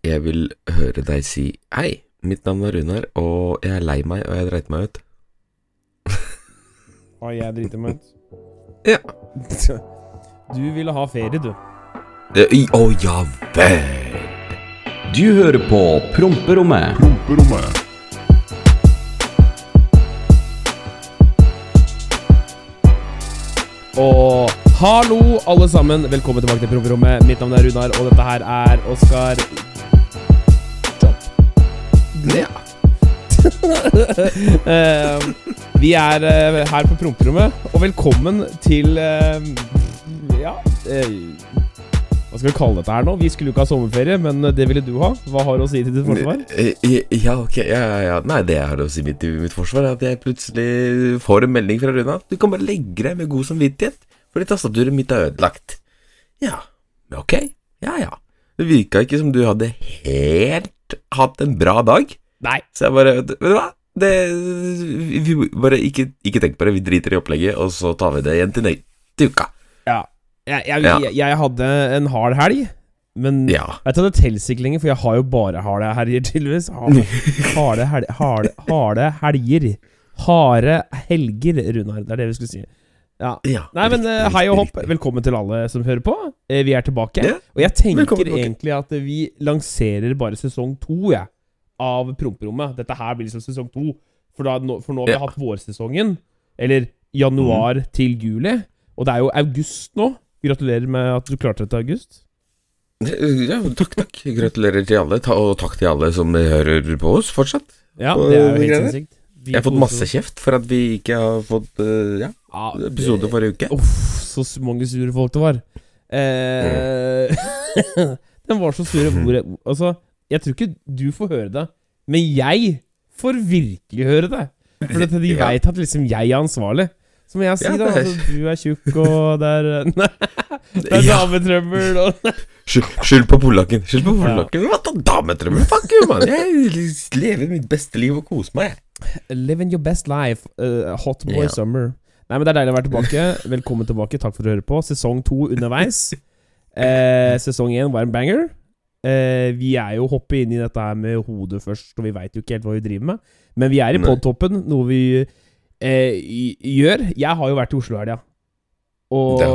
Jeg vil høre deg si Hei, mitt navn er Runar, og jeg er lei meg, og jeg dreit meg ut. og jeg driter meg ut? Ja. Du ville ha ferie, du. Å oh, ja vel. Du hører på Promperommet. Og hallo, alle sammen. Velkommen tilbake til promperommet. Mitt navn er Runar, og dette her er Oskar Ja. uh, vi er uh, her på promperommet, og velkommen til uh, Ja eh, Hva skal vi kalle dette her nå? Vi skulle jo ikke ha sommerferie, men det ville du ha. Hva har du å si til ditt forsvar? Eh, Ja, ok. Ja, ja, ja. Nei, det jeg har å si mitt, mitt forsvar, er at jeg plutselig får en melding fra Runa. Du kan bare legge deg med god samvittighet, fordi tastaturet mitt er ødelagt. Ja, ok. Ja, ja. Det virka ikke som du hadde helt hatt en bra dag. Nei. Så jeg bare Vet du hva? Det, vi bare ikke, ikke tenk på det. Vi driter i opplegget, og så tar vi det igjen til til uka. Ja. Jeg, jeg, Ja. jeg, jeg hadde en hard helg, men Ja. Vet du, Det telles ikke lenger, for jeg har jo bare harde helger, tydeligvis. Harde, harde, harde, harde helger. Harde helger, Runar. Det er det vi skulle si. Ja. ja. Nei, men eh, hei og hopp. Velkommen til alle som hører på. Eh, Vi er tilbake. Ja. Og jeg tenker egentlig at vi lanserer bare sesong to ja, av Promperommet. Dette her blir liksom sesong to. For, da, for nå har vi Ja. hatt vårsesongen. Eller januar til juli. Og det er jo august nå. Gratulerer med at du klarte det til august. Ja, takk, takk. Gratulerer til alle, og takk til alle som hører på oss fortsatt. Ja, det er jo helt sinnssykt. Jeg har fått masse kjeft for at vi ikke har fått uh, ja, Ja, episode forrige uke. Uff, så mange sure folk det var. Eh, den var så sure hvor Altså, jeg tror ikke du får høre det, men jeg får virkelig høre det. For de Ja. veit at liksom jeg er ansvarlig. Så må jeg si Ja, da altså, du er tjukk, og det er Nei, det er dametrøbbel og Skyld, på polakken. Skyld på polakken. Hva da, dametrøbbel? Fuck you, mann. Jeg lever mitt beste liv og koser meg. jeg. Living your best life. uh, hot boy yeah. summer. Nei, men Det er deilig å være tilbake. Velkommen tilbake. Takk for å høre på. Sesong to underveis. Eh, sesong én var en banger. Eh, vi er jo hoppet inn i dette her med hodet først, og vi veit jo ikke helt hva vi driver med. Men vi er i podtoppen, noe vi eh, gjør. Jeg har jo vært i Oslo i helga. Og Det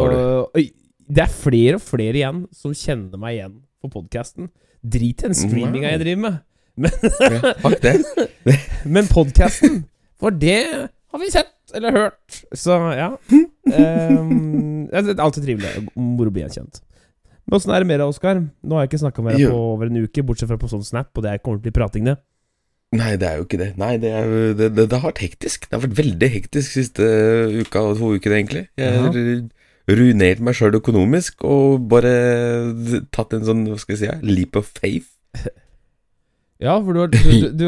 Oi, det er flere og flere igjen som kjenner meg igjen på podkasten. Drit i den streaminga jeg driver med. Ja, fuck det. Men podkasten, for det har vi sett eller hørt. Så ja. Um, det er alltid trivelig. Moro å bli gjenkjent. Men åssen er det med deg, Oskar? Nå har jeg ikke snakka med deg på over en uke, bortsett fra på sånn Snap, og det er ikke ordentlig prating, det. Nei, det er jo ikke det. Nei, det, er, det, det, det har vært hektisk. Det har vært veldig hektisk siste uka og to ukene, egentlig. Jeg har ruinert meg sjøl økonomisk og bare tatt en sånn, hva skal jeg si, ja, leap of faith. Ja, for du har Du, du,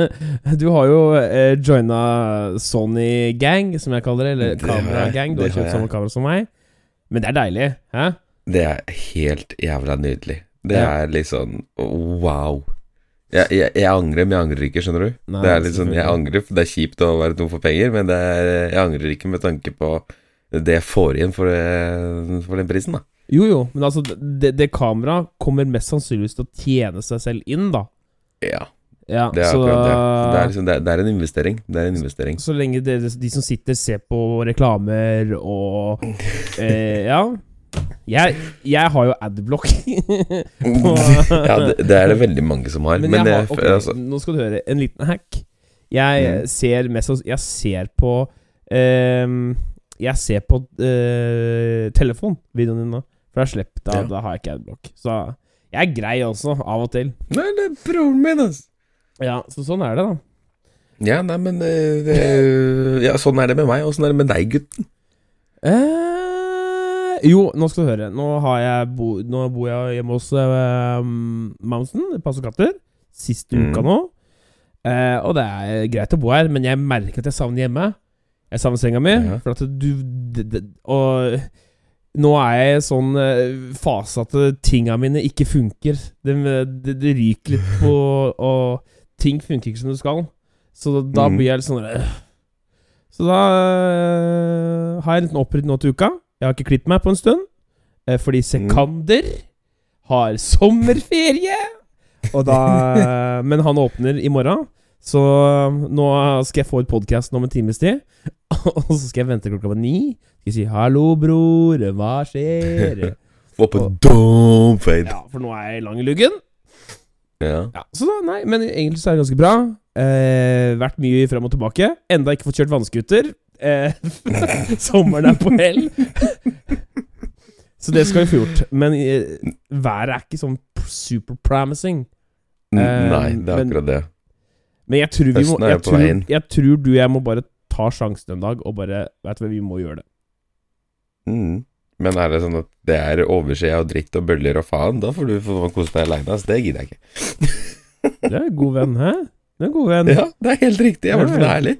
du har jo eh, joina Sony Gang, som jeg kaller det, eller Kamera Gang. Du har kjøpt samme kamera som meg. Men det er deilig. Hæ? Det er helt jævla nydelig. Det Ja. er litt sånn wow. Jeg, jeg, jeg angrer, men jeg angrer ikke, skjønner du. Nei, det er litt sånn, Jeg angrer, for det er kjipt å være tom for penger, men det er, jeg angrer ikke med tanke på det jeg får igjen for, for den prisen, da. Jo, jo, men altså, det, det kameraet kommer mest sannsynligvis til å tjene seg selv inn, da. Ja, Ja, det er så, akkurat det. Det er, liksom, det, er, det er en investering. Det er en investering. Så lenge dere, de som sitter, ser på reklamer og eh, Ja. Jeg, jeg har jo adblock. ja, det, det er det veldig mange som har. Men, Men, jeg har, okay, altså, nå skal du høre en liten hack. Jeg Mm. ser mest Jeg ser på ehm, Jeg ser på uh, telefonvideoen din nå. For jeg har sluppet av, Ja. da har jeg ikke adblock. Så jeg er grei også, av og til. Nei, det er broren min, altså. Ja, Så sånn er det, da. Ja, nei, men eh, det, Ja, sånn er det med meg, og sånn er det med deg, gutten. Eh, jo, nå skal du høre. Nå, har jeg bo, nå bor jeg hjemme hos uh, Mountain, passer katter. Siste Mm. uka nå. Eh, og det er greit å bo her, men jeg merker at jeg savner hjemme. Jeg savner senga mi. Ja. For at du det, det, Og nå er jeg i en sånn eh, fase at eh, tinga mine ikke funker. Det, det, det ryker litt på Og ting funker ikke som det skal. Så da da blir jeg litt sånn øh. Så da øh, har jeg en liten opprydding nå til uka. Jeg har ikke klippet meg på en stund. Øh, Fordi Sekander har sommerferie. Og da, men han åpner i morgen, så nå skal jeg få ut podkasten om en times tid. Og så skal jeg vente klokka ni. Skal jeg si 'hallo, bror, hva skjer?' Få på dum fade. Ja, for nå er jeg lang i luggen. Ja. Ja, så da, nei, men egentlig så er det ganske bra. Eh, vært mye frem og tilbake. Enda ikke fått kjørt vannskuter. Eh, sommeren er på hell. så det skal vi få gjort. Men eh, været er ikke sånn super promising. Eh, Nei, det er men- akkurat det. Men jeg tror vi må jeg tror, jeg tror du og jeg må bare ta sjansen en dag og bare Vet du hva, vi må gjøre det. Mm. Men er det sånn at det er overskya og dritt og bøller og faen, da får du få kose deg aleine. Altså, det gidder jeg ikke. Det er en god venn, hæ? Det er en god venn. Ja, det er helt riktig. Jeg er i hvert ja. ærlig.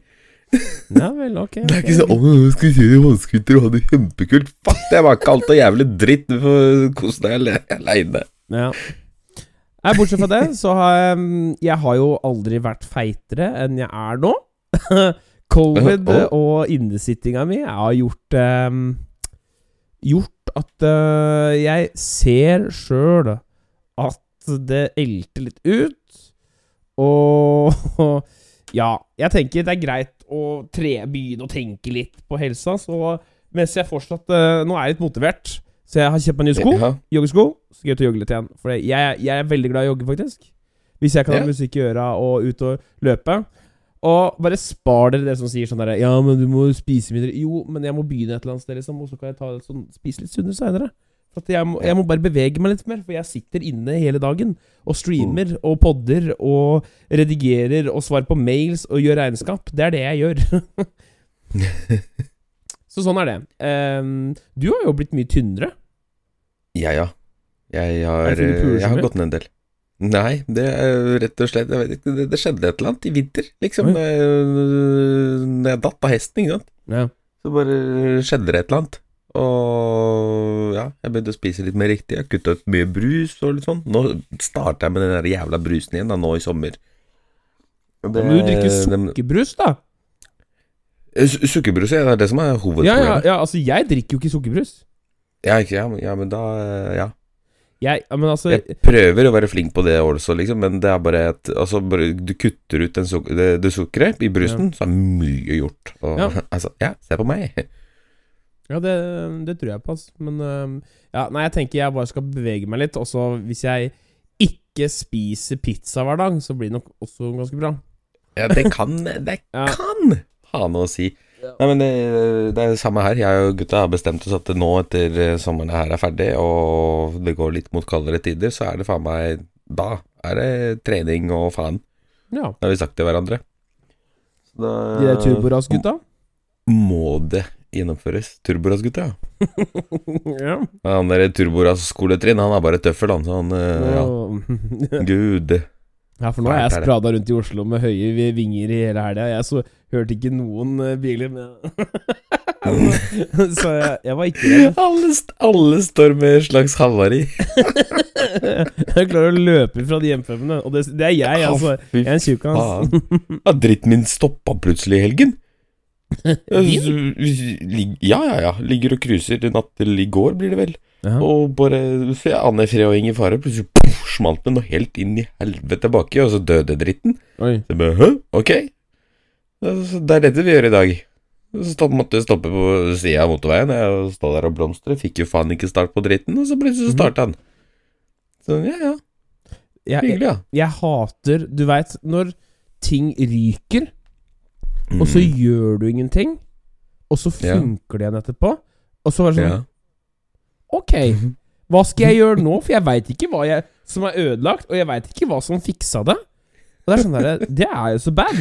Ja vel, ok. Det er ikke sånn 'Å, skal vi kjøre vannskuter og ha det kjempekult'. Fuck, det var kaldt og jævlig dritt. Du får kose deg ale- aleine. Ja. Nei, bortsett fra det, så har jeg mm, Jeg har jo aldri vært feitere enn jeg er nå. Covid og innesittinga mi har gjort um, Gjort at uh, jeg ser sjøl at det elter litt ut. Og ja, jeg tenker det er greit å tre, begynne å tenke litt på helsa. Så mens jeg fortsatt uh, Nå er jeg litt motivert, så jeg har kjøpt meg nye sko Ja. joggesko, så jeg ut og jogge litt igjen. For jeg, jeg er veldig glad i å jogge, faktisk. Hvis jeg kan ha Ja. musikk i øra og ut og løpe. Og bare spar dere det som sier sånn derre Ja, men du må spise mindre. Jo, men jeg må begynne et eller annet sted, liksom. Og så kan jeg ta sånn, spise litt sunnere seinere. Jeg, må, jeg må bare bevege meg litt mer, for jeg sitter inne hele dagen og streamer og podder og redigerer og svarer på mails og gjør regnskap. Det er det jeg gjør. så sånn er det. Um, du har jo blitt mye tynnere. Ja, ja. Jeg har, jeg har gått ned en del. Nei, det er rett og slett ikke, det, det skjedde et eller annet i vinter, liksom. Da jeg, når jeg datt av hesten, ikke sant. Ja. Så bare skjedde det et eller annet. Og ja, jeg begynte å spise litt mer riktig. Jeg kutta ut mye brus og litt sånn. Nå starter jeg med den der jævla brusen igjen, da, nå i sommer. Det, Men du drikker den- sukkerbrus, da. Su- Sukkerbrus, ja, det er det som er Ja, ja, ja, altså, jeg drikker jo ikke sukkerbrus. Ja, ikke, ja, men- ja, men da eh, Ja. Jeg, men altså Jeg prøver å være flink på det også, liksom, men det er bare at altså, Du kutter ut den suk det, det sukkeret i brusen, så er mye gjort. Og, Ja. Altså, ja, se på meg. Ja, det, det tror jeg på, altså. Men ja, nei, jeg tenker jeg bare skal bevege meg litt. Også hvis jeg ikke spiser pizza hver dag, så blir det nok også ganske bra. Ja, det kan Det Ja. kan ha noe å si. Nei, men det, det er det samme her. Jeg og gutta har bestemt oss at nå etter eh, sommeren her er ferdig, og det går litt mot kaldere tider, så er det faen meg Da er det trening og faen. Ja. Det har vi sagt til hverandre. Så da De der turboras-gutta. må det gjennomføres. Turboras-gutta, ja. ja. Han der Turboras-skoletrinn, han er bare tøffel, han. Så han eh, ja. Gud. Ja, for nå har jeg sprada rundt i Oslo med høye vinger i hele helga. Jeg så, hørte ikke noen eh, biler Så jeg, jeg var ikke redd. Alle, alle står med en slags havari. Jeg klarer å løpe fra de hjemfemmene, og det, det er jeg, altså. Jeg er en tjukkas. Ja, dritten min stoppa plutselig i helgen. Ja, ja, ja. Ligger og cruiser natt til i går, blir det vel. Ja. Og bare så jeg aner fred og ingen fare. Plutselig puff, smalt noe helt inn i helvete baki, og så døde dritten. Oi. Så jeg bare, Hø? Ok. Så Det er dette vi gjør i dag. Så måtte jeg stoppe på sida av motorveien. Jeg stod der og blomstre. Fikk jo faen ikke start på dritten, og så plutselig så Mhm. starta han. Sånn, ja, ja. Jeg, jeg, Hyggelig, ja. jeg hater Du veit, når ting ryker, og så Mm. gjør du ingenting, og så Ja. funker det igjen etterpå, og så var det sånn ja. Ok, hva skal jeg gjøre nå? For jeg veit ikke hva jeg, som er ødelagt, og jeg veit ikke hva som fiksa det. Og det er sånn der, Det er jo så bad.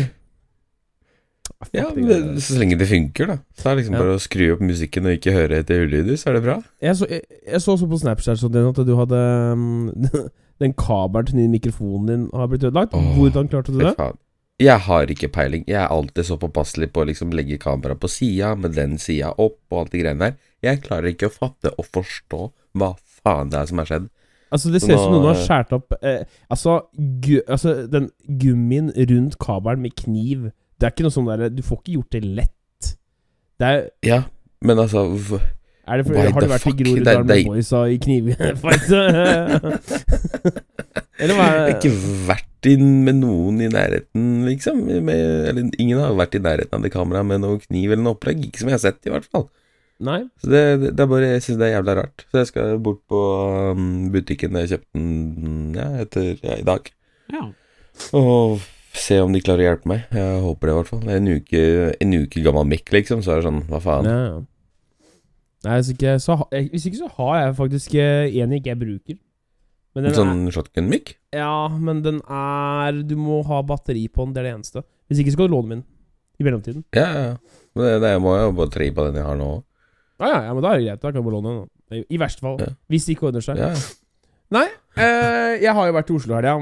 Fuck Ja, men det, så lenge det funker, da. Så er det liksom Ja. bare å skru opp musikken og ikke høre etter ulyder, så er det bra. Jeg så, jeg, jeg så også på Snapchat sånn at du hadde um, Den kabelen til den mikrofonen din har blitt ødelagt. Åh, Hvordan klarte du Fy det? faen. Jeg har ikke peiling. Jeg er alltid så påpasselig på å liksom legge kameraet på sida, med den sida opp og alt de greiene der. Jeg klarer ikke å fatte og forstå hva faen det er som har skjedd. Altså Det ser ut som noen har skåret opp eh, altså, gu, altså Den gummien rundt kabelen med kniv Det er ikke noe sånn der Du får ikke gjort det lett. Det er Ja, men altså Er det for, har du vært i fuck? Det- Groruddalen med boysa i knivfight? Eller hva ikke vært inn med noen i nærheten, liksom. Med, eller ingen har vært i nærheten av det kameraet med noe kniv eller noe opplegg. Ikke som jeg har sett, i hvert fall. Nei? Så det, det, det er bare, Jeg syns det er jævla rart. Så jeg skal bort på um, butikken jeg kjøpte den ja, etter ja, i dag. Ja. Og se om de klarer å hjelpe meg. Jeg håper det, i hvert fall. Det er en uke, en uke gammel mikk, liksom. Så er det sånn, hva faen. Ja. ja. Nei, hvis ikke, så, hvis ikke så har jeg faktisk eh, en jeg ikke bruker. Men En den sånn shotgun-mikk? er, ja, men den er Du må ha batteri på den, det er det eneste. Hvis ikke skal du låne min i mellomtiden. Ja, ja. det, det må jeg jo tre på den jeg har nå. Ja, ja, ja, men da er det greit. Da kan du bare låne den. I verste fall. Ja. Hvis det ikke ordner seg. Ja. Nei, eh, jeg har jo vært i Oslo her, ja.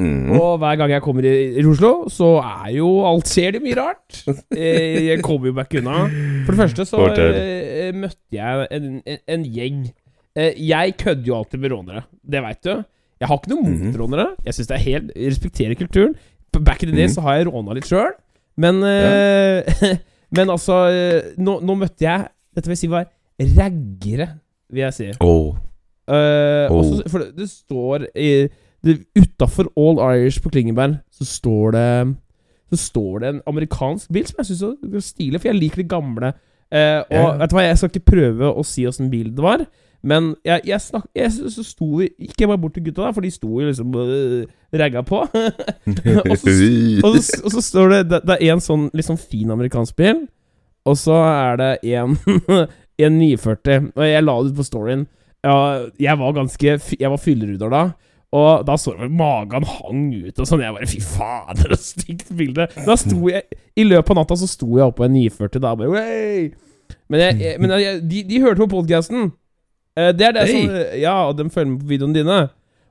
Mm. Og hver gang jeg kommer i, i Oslo, så er jo alt skjer det mye rart. Eh, jeg kommer jo meg ikke unna. For det første så eh, møtte jeg en, en, en gjeng. Eh, jeg kødder jo alltid med rånere. Det veit du. Jeg har ikke noe mot Mhm. rånere. Jeg synes det er helt Jeg respekterer kulturen. Back in the day Mhm. så har jeg råna litt sjøl. Men eh, Men altså eh, nå, nå møtte jeg Dette vil jeg si var raggere, vil jeg si. Åh. Eh, Oh. også, for det, det står i Utafor All Irish på Klingenberg så står det Så står det en amerikansk bil som jeg syns er stilig, for jeg liker de gamle. Eh, og yeah. vet du hva, jeg skal ikke prøve å si åssen bil det var, men jeg, jeg, snak, jeg sto Ikke bare bort til gutta, da, for de sto jo liksom øh, ragga på. og, så, og, så, og så står det Det, det er en sånn sånn fin amerikansk bil, og så er det en, en 940. Og jeg la det ut på storyen. Ja, jeg var ganske Jeg var fyllerudder da. Og da så jeg magen hang ut og sånn. Jeg bare Fy fader, så stygt bilde. Da sto jeg I løpet av natta så sto jeg oppå en 940 da bare Way! Men, jeg, men jeg, de, de hørte på podkasten. Det er det Hey. som Ja, og de følger med på videoene dine.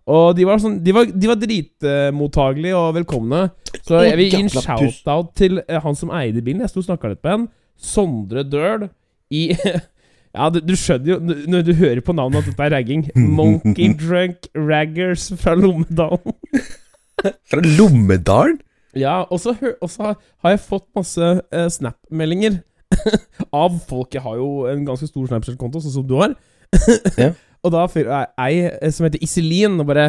Og de var sånn De var, de var dritmottagelige og velkomne. Så jeg vil gi en shout-out til eh, han som eide bilen. Jeg sto og snakka litt med han. Sondre Døhl i Ja, du, du skjønner jo når du hører på navnet at dette er ragging. Monkey Drunk Raggers fra Lommedalen. Fra Lommedalen? Ja, og så har jeg fått masse uh, Snap-meldinger av folk Jeg har jo en ganske stor Snapchat-konto, sånn som du har. Ja. Og da fyr- er ei eh, som heter Iselin, og bare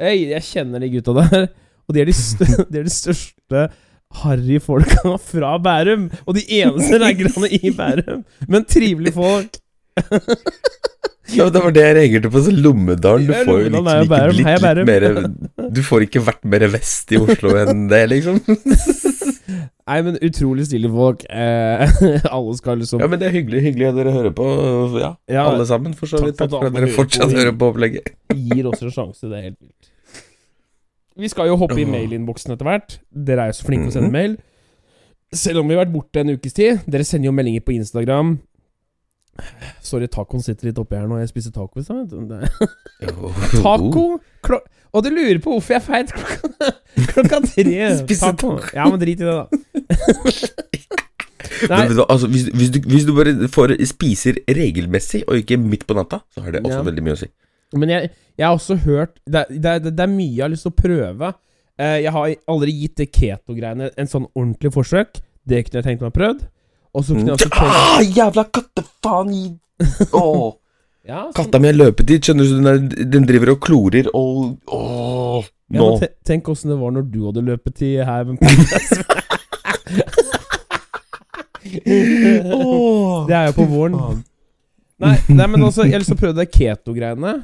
Hei, jeg kjenner de gutta der. Og de er de, de, er de største harryfolka fra Bærum. Og de eneste raggerne i Bærum. Men trivelige folk. Ja, det var det jeg reagerte på. Så Lommedalen Du får jo liksom ikke blitt litt mer Du får ikke vært mer vest i Oslo enn det, liksom. Nei, men utrolig stilige folk. Eh, alle skal liksom Ja, men det er hyggelig, hyggelig at dere hører på. Ja, Ja, alle sammen, for så vidt. Takk for at dere fortsatt hører på opplegget. gir oss en sjanse. Det er helt vilt. Vi skal jo hoppe i mailinnboksen etter hvert. Dere er jo så flinke til å sende Mhm. mail. Selv om vi har vært borte en ukes tid. Dere sender jo meldinger på Instagram. Sorry, tacoen sitter litt oppi her nå. Jeg spiser taco i stad. Taco? Klo og du lurer på hvorfor jeg feit klokka, klokka tre. Spise Taco. Ja, men drit i det, da. Nei, Men vet du altså, hvis, hvis, du, hvis du bare får spiser regelmessig, og ikke midt på natta, så har det også Ja. veldig mye å si. Men jeg, jeg har også hørt det, det, det er mye jeg har lyst til å prøve. Eh, jeg har aldri gitt det keto-greiene en sånn ordentlig forsøk. Det kunne jeg tenkt meg å prøvd. Og så kunne jeg også tenkt Ah, jævla kattefaen Oh. Åh. Ja, sånn, Katta mi har løpetid, skjønner du. Den, er, den driver og klorer og Åh. ja, Nå. te, Tenk åssen det var når du hadde løpetid her. Det er jo på våren. Nei, nei men altså, jeg har lyst til å prøve det keto-greiene.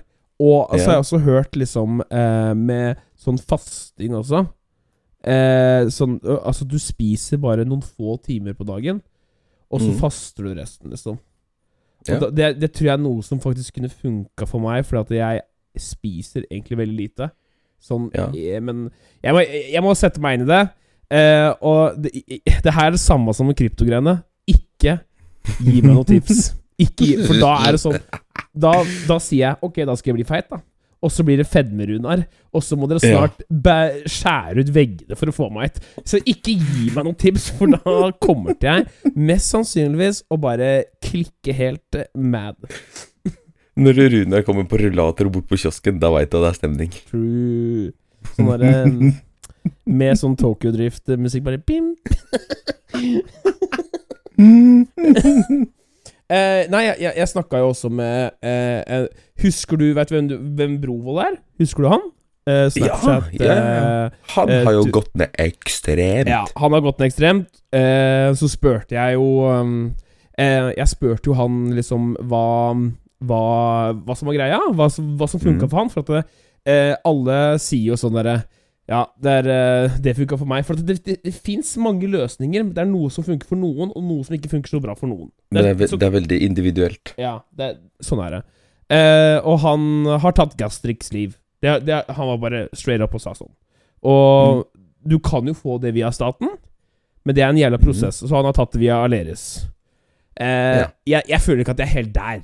Og altså, Ja. jeg har også hørt liksom eh, med sånn fasting også. Eh, sånn, altså, du spiser bare noen få timer på dagen, og så Mm. faster du resten, liksom. Ja. da, det, det tror jeg er noe som faktisk kunne funka for meg, at jeg spiser egentlig veldig lite. Sånn, Ja. jeg, men jeg må, jeg må sette meg inn i det. Eh, og det, det her er det samme som med kryptogreiene. Ikke gi meg noen tips. Ikke gi, for da er det sånn Da, da sier jeg ok, da skal jeg bli feit, da. Og så blir det fedme-Runar. Og så må dere snart skjære ut veggene for å få meg et. Så ikke gi meg noen tips, for da kommer til jeg mest sannsynligvis å bare klikke helt eh, mad. Når Runar kommer på rullator bort på kiosken, da veit du at det er stemning. True. Sånn derre Med sånn Tokyo Drift-musikk, bare bim. Eh, nei, jeg, jeg, jeg snakka jo også med eh, eh, Husker du vet hvem, du, hvem Brovold er? Husker du han? Eh, Snapchat Ja, ja, ja. eh, Han Eh, har jo du- gått ned ekstremt. Ja, han har gått ned ekstremt. Eh, så spurte jeg jo um, eh, Jeg spurte jo han liksom hva Hva, hva som var greia, hva, hva som funka mm. for han. For at eh, alle sier jo sånn derre Ja, det, er, eh, det funka for meg. For det, det, det fins mange løsninger. men Det er noe som funker for noen, og noe som ikke funker så bra for noen. Det er, så- det er veldig individuelt. ja, det, sånn er det. Eh, og han har tatt Gastriks liv. Han var bare straight up og sa sånn. Og du kan jo få det via staten, men det er en jævla prosess. Så han har tatt det via Aleris. Eh, Ja. jeg, jeg føler ikke at jeg er helt der.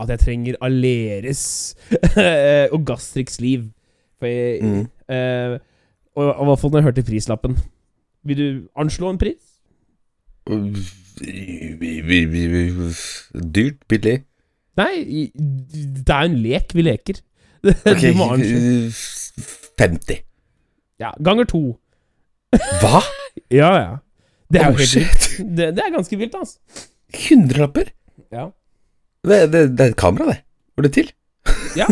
At jeg trenger Aleris og Gastriks liv. For jeg, Mm. eh, og, i hvert fall når jeg hørte prislappen. Vil du anslå en pris? Dyrt? Billig? Nei, det er jo en lek vi leker. Ok, du må anslå. 50. Ja, ganger to. Hva? Ja, ja. Det er Oh, shit. Det, det er ganske vilt, altså. Hundrelapper? Ja. Det, det, det er et kamera, det. Får det til? Ja,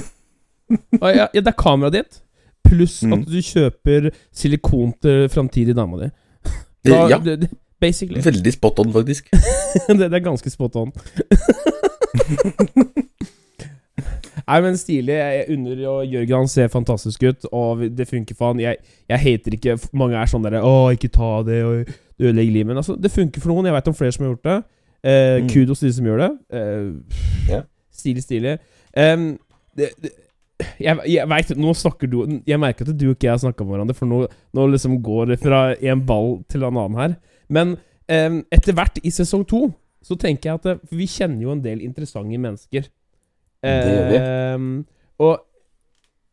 ja, det er kameraet ditt, pluss Mm. at du kjøper silikon til framtidig dama di. Da- Ja. det, basically. Veldig spot on, faktisk. det, det er ganske spot on. Nei, men stilig. Jeg unner og Jørgen han ser fantastisk ut, og det funker for han. Jeg, jeg hater ikke Mange er sånn derre 'Å, ikke ta det', og ødelegger livet. Men altså, det funker for noen. Jeg vet om flere som har gjort det. Eh, Mm. Kudos til de som gjør det. Eh, yeah. Stilig, stilig. Um, det, det, jeg, jeg vet, Nå snakker du Jeg merker at du og ikke jeg har snakka med hverandre, for nå, nå liksom går det fra en ball til en annen her. Men em, etter hvert i sesong to så tenker jeg at For vi kjenner jo en del interessante mennesker. Det gjør vi. Em, og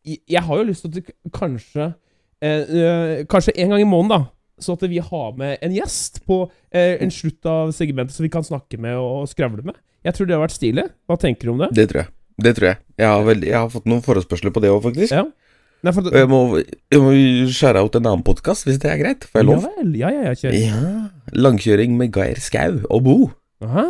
jeg- har jo lyst til at kanskje eh, eh, Kanskje en gang i måneden, da. Så at vi har med en gjest på eh, en slutt av segmentet som vi kan snakke med og skravle med. Jeg tror det har vært stilig. Hva tenker du om det? Det tror jeg. Det tror jeg. Jeg har, veldig, jeg har fått noen forespørsler på det òg, faktisk. Ja. Nei, for, Og jeg må, jeg må skjære ut en annen podkast, hvis det er greit. Får jeg lov? Ja vel. Ja, ja, ja, kjør. Ja. Langkjøring med Geir Skau og Bo. Aha.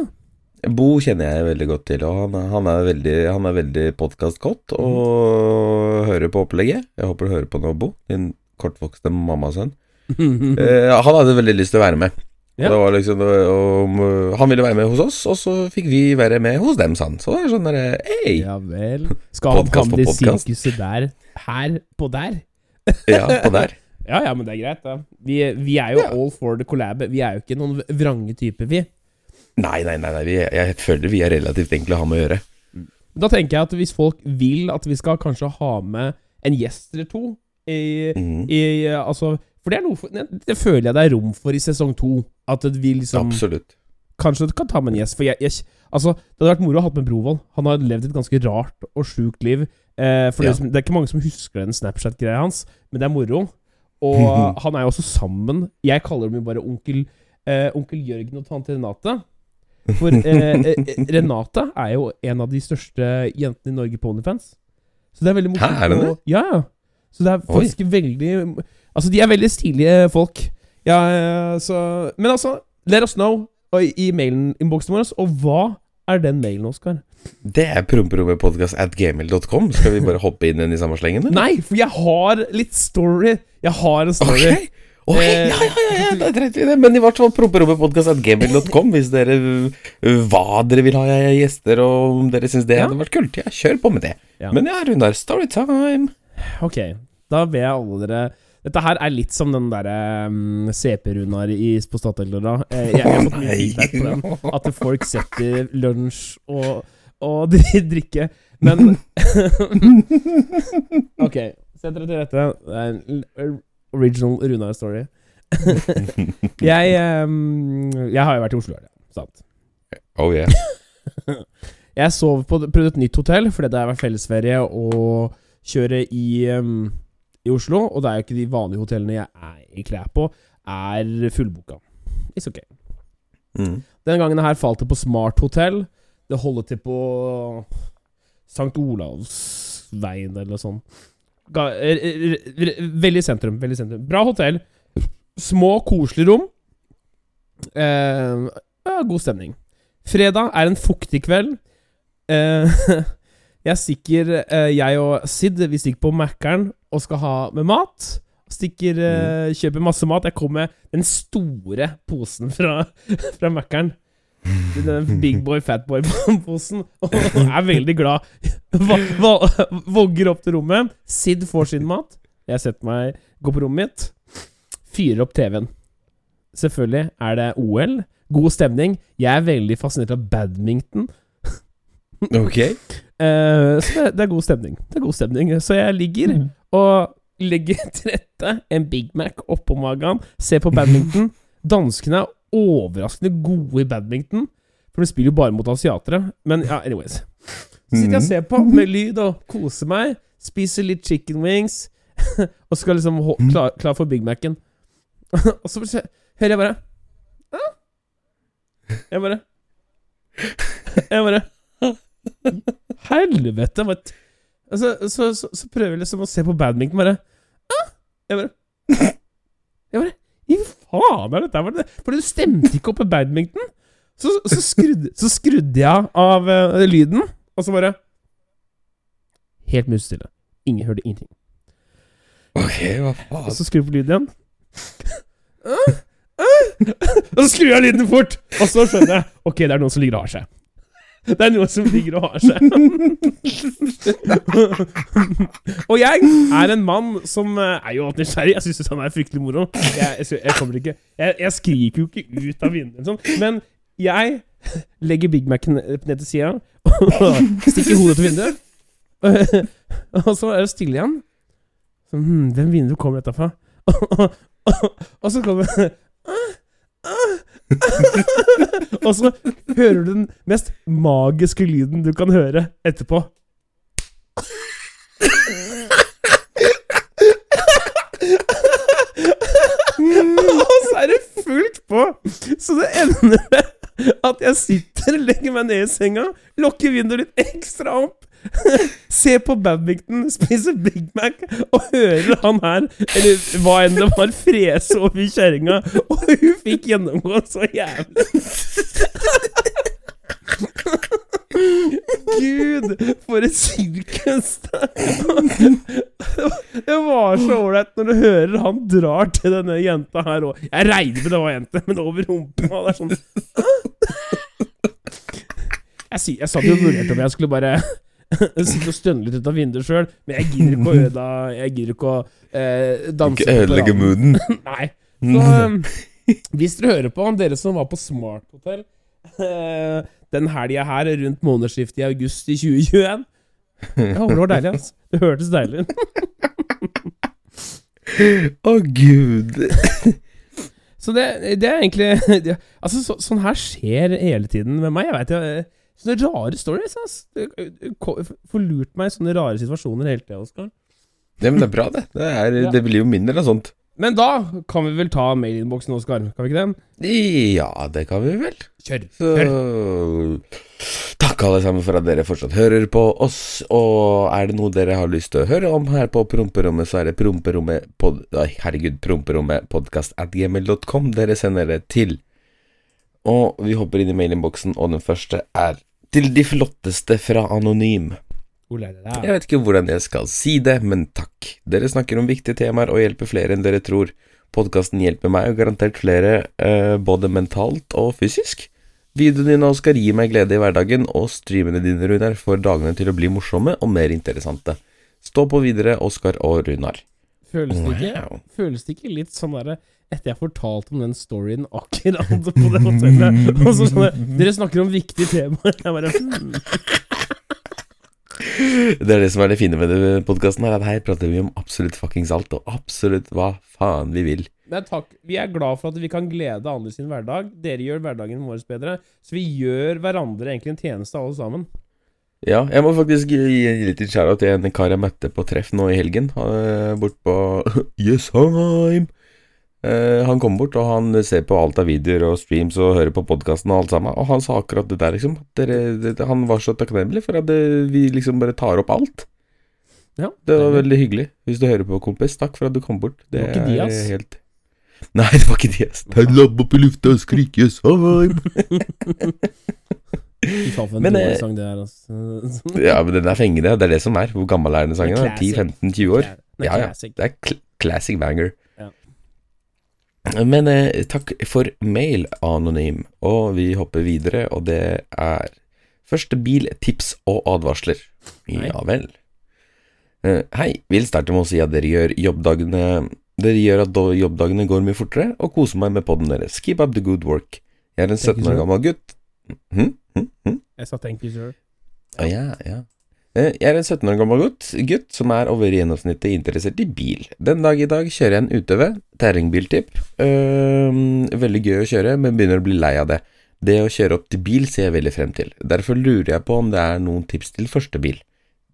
Bo kjenner jeg veldig godt til, og han, han er veldig, han er veldig podkastkåt og hører på opplegget. Jeg håper du hører på nå, Bo, din kortvokste mammasønn. Eh, han hadde veldig lyst til å være med. Ja. Det var liksom og, og, Han ville være med hos oss, og så fikk vi være med hos dem, sa han. Så det er sånn derre Hei! Ja vel. Skal han komme til sirkuset der? Her på der? Ja, på der. Ja, ja, men det er greit, da. Vi, vi er jo Ja. all for the collab. Vi er jo ikke noen vrange typer, vi. Nei, nei, nei, nei vi, jeg føler vi er relativt enkle å ha med å gjøre. Da tenker jeg at hvis folk vil at vi skal kanskje ha med en gjest eller to i, mm. i Altså For det er noe for, det, det føler jeg det er rom for i sesong to. At vi liksom Absolutt. Kanskje kan ta med en gjest. For jeg, jeg Altså, det hadde vært moro å ha med Brovold. Han har levd et ganske rart og sjukt liv. Eh, for Ja. det, det er ikke mange som husker den Snapchat-greia hans, men det er moro. Og han er jo også sammen Jeg kaller dem jo bare onkel, eh, onkel Jørgen og tante Renate. For eh, eh, Renate er jo en av de største jentene i Norge på OnlyFans. Så det er veldig morsomt. Hæ, er det å- Ja, ja. Så det er Oi. faktisk veldig Altså, de er veldig stilige folk. Ja, eh, så Men altså, let us know i, mailen-innboksen vår. Og hva er den mailen, Oskar? Det er promperommepodkast at gmail.com. Skal vi bare hoppe inn i samme slengen, eller? Nei, for jeg har litt story. Jeg har en story. Ok, ok, Eh, ja, ja, ja, ja, da trengte vi i det. Men i hvert fall promperommepodkast.gmail.com hvis dere hva dere vil ha av gjester, og om dere syns det Ja. hadde vært kult. Ja, kjør på med det. Ja. Men ja, Runar, storytime. Ok, da ber jeg alle dere Dette her er litt som den derre um, CP-Runar på Statoil-døra. Eh, jeg, jeg har fått mye feedback på den. At folk setter lunsj og, og drikke. Men Ok, sett dere til rette. Det er en original Runar-story. jeg um, Jeg har jo vært i Oslo, ja. Sant. Oh yeah. Jeg sov på prøvde et nytt hotell, fordi det har vært fellesferie å kjøre i, um, i Oslo. Og det er jo ikke de vanlige hotellene jeg er i klær på, er fullboka. It's ok. Mm. Denne gangen her falt det på Smart Hotell. Det holder til på St. Olavsveien eller noe sånt. Er, er, veldig sentrum. Veldig sentrum. Bra hotell. Små, koselige rom. Eh, ja, god stemning. Fredag er en fuktig kveld. Eh, jeg stikker eh, Jeg og Sid Vi stikker på Mækkern og skal ha med mat. Stikker, eh, kjøper masse mat. Jeg kommer med den store posen fra, fra Mækkern. Den Big Boy, Fat Boy-posen. Og er veldig glad. Vogger opp til rommet. Sid får sin mat. Jeg setter meg, går på rommet mitt. Fyrer opp TV-en. Selvfølgelig er det OL. God stemning. Jeg er veldig fascinert av badminton. Ok. Eh, så det, det er god stemning. Det er god stemning. Så jeg ligger og legger til rette en Big Mac oppå magen, ser på badminton. Danskene er overraskende gode i badminton, for de spiller jo bare mot asiatere. Men ja, anyways. Så sitter jeg og ser på med lyd og koser meg. Spiser litt chicken wings. og skal liksom hå- klar, klar for Big Mac-en. og så hører jeg bare «Hæ?» Jeg bare Jeg bare Helvete! Hva altså, så, så, så prøver jeg liksom å se på badminton, bare «Ah!» Jeg bare Jeg bare Hva faen er dette? det? for du stemte ikke opp på badminton. Så, så, skrudde, så skrudde jeg av uh, lyden, og så bare Helt musestille. Ingen hørte ingenting. Ok, hva faen? Og så skrur jeg på lyden igjen. «Ah! Ah!» Og så skrur jeg lyden fort! Og så skjønner jeg Ok, det er noen som ligger og har seg. Det er noen som ligger og har seg. og jeg er en mann som eh, er jo alltid nysgjerrig. Jeg syns han er fryktelig moro. Jeg, jeg, jeg kommer ikke Jeg, jeg skriker jo ikke ut av vinduet, liksom. men jeg legger Big Mac-en ned til sida og stikker hodet til vinduet. og så er det stille igjen. Så, hmm, hvem vindu kommer dette fra? og så kommer Og så hører du den mest magiske lyden du kan høre etterpå. Og så er det fullt på! Så det ender med at jeg sitter, legger meg ned i senga, lukker vinduet litt ekstra opp, ser på Babington spise Big Mac og hører han her, eller hva enn det var, frese over kjerringa. Og hun fikk gjennomgå så jævlig. Gud, for et sirkus! Det var så ålreit når du hører han drar til denne jenta her òg. Jeg regner med det var jente, men over rumpa. Det er sånn Jeg, jeg satt jo og vurderte om jeg skulle bare sitte og stønne litt ut av vinduet sjøl, men jeg gidder ikke å øde Jeg gidder ikke å eh, danse Ikke ødelegge mooden. Nei. Så um, hvis dere hører på, dere som var på Smart Hotel eh, den helga her rundt månedsskiftet i august i 2021 Ja, det var deilig, altså. Det hørtes deilig ut. Å, gud. Så det, det er egentlig det, Altså, så, sånn her skjer hele tiden med meg. Jeg vet jeg, Sånne rare stories. ass. Det Får lurt meg i sånne rare situasjoner hele tida, Oskar. Det, men det er bra, det. Det, er, Ja. det blir jo mindre av sånt. Men da kan vi vel ta mailinnboksen, Oskar? Kan vi ikke det? Ja, det kan vi vel. Kjør. Så takk alle sammen for at dere fortsatt hører på oss. Og er det noe dere har lyst til å høre om her på Promperommet, så er det promperommet pod, herregud, promperommet podcast at gmail.com dere sender det til. Og vi hopper inn i mailinnboksen, og den første er til de flotteste fra Anonym. Jeg vet ikke hvordan jeg skal si det, men takk. Dere snakker om viktige temaer og hjelper flere enn dere tror. Podkasten hjelper meg og garantert flere, eh, både mentalt og fysisk. Videoene dine Oskar gir meg glede i hverdagen, og streamene dine, Runar, får dagene til å bli morsomme og mer interessante. Stå på videre, Oskar og Runar. Føles det ikke Wow. Føles det ikke litt sånn derre Etter jeg fortalte om den storyen akkurat på det hotellet Og så sånn Dere snakker om viktige temaer. Jeg bare hmm. Det er det som er det fine med podkasten her, at her prater vi om absolutt fuckings alt, og absolutt hva faen vi vil. Men takk. Vi er glad for at vi kan glede andre sin hverdag. Dere gjør hverdagen vår bedre. Så vi gjør hverandre egentlig en tjeneste, alle sammen. Ja, jeg må faktisk gi en litt shout-out til en kar jeg møtte på treff nå i helgen. Bort på Jessheim. Eh, han kom bort, og han ser på alt av videoer og streams og hører på podkasten og alt sammen. Og han sa akkurat det der, liksom. at Dere, det, han var så takknemlig for at det, vi liksom bare tar opp alt. Ja, Det var veldig hyggelig. Hvis du hører på, kompis, takk for at du kom bort. Det, Det var ikke de, er ass. helt Nei, det var ikke de, ass. Det er labb opp i lufta og skrike Jessheim. Fy faen, for en Men, dårlig eh, sang det er, altså. Ja, men den er fengende. Det er det som er. Hvor gammel er den sangen? Det er da? classic. 10-15-20 år? Ja, ja. Det er classic banger. Ja. Men eh, takk for mail, anonym. Og vi hopper videre, og det er første bil, tips og advarsler. Hei. Ja vel. Eh, hei, vil starte med å si at dere gjør jobbdagene Dere gjør at jobbdagene går mye fortere, og koser meg med podden deres. Keep up the good work. Jeg er en 17 år gammel gutt. Hm? Hm? Hm? Jeg sa thank you, sir. Å, ja, ja. Eh, Jeg er en 17 år gammel gutt, gutt som er over gjennomsnittet interessert i bil. Den dag i dag kjører jeg en UTV, terrengbiltipp. Uh, veldig gøy å kjøre, men begynner å bli lei av det. Det å kjøre opp til bil ser jeg veldig frem til. Derfor lurer jeg på om det er noen tips til første bil.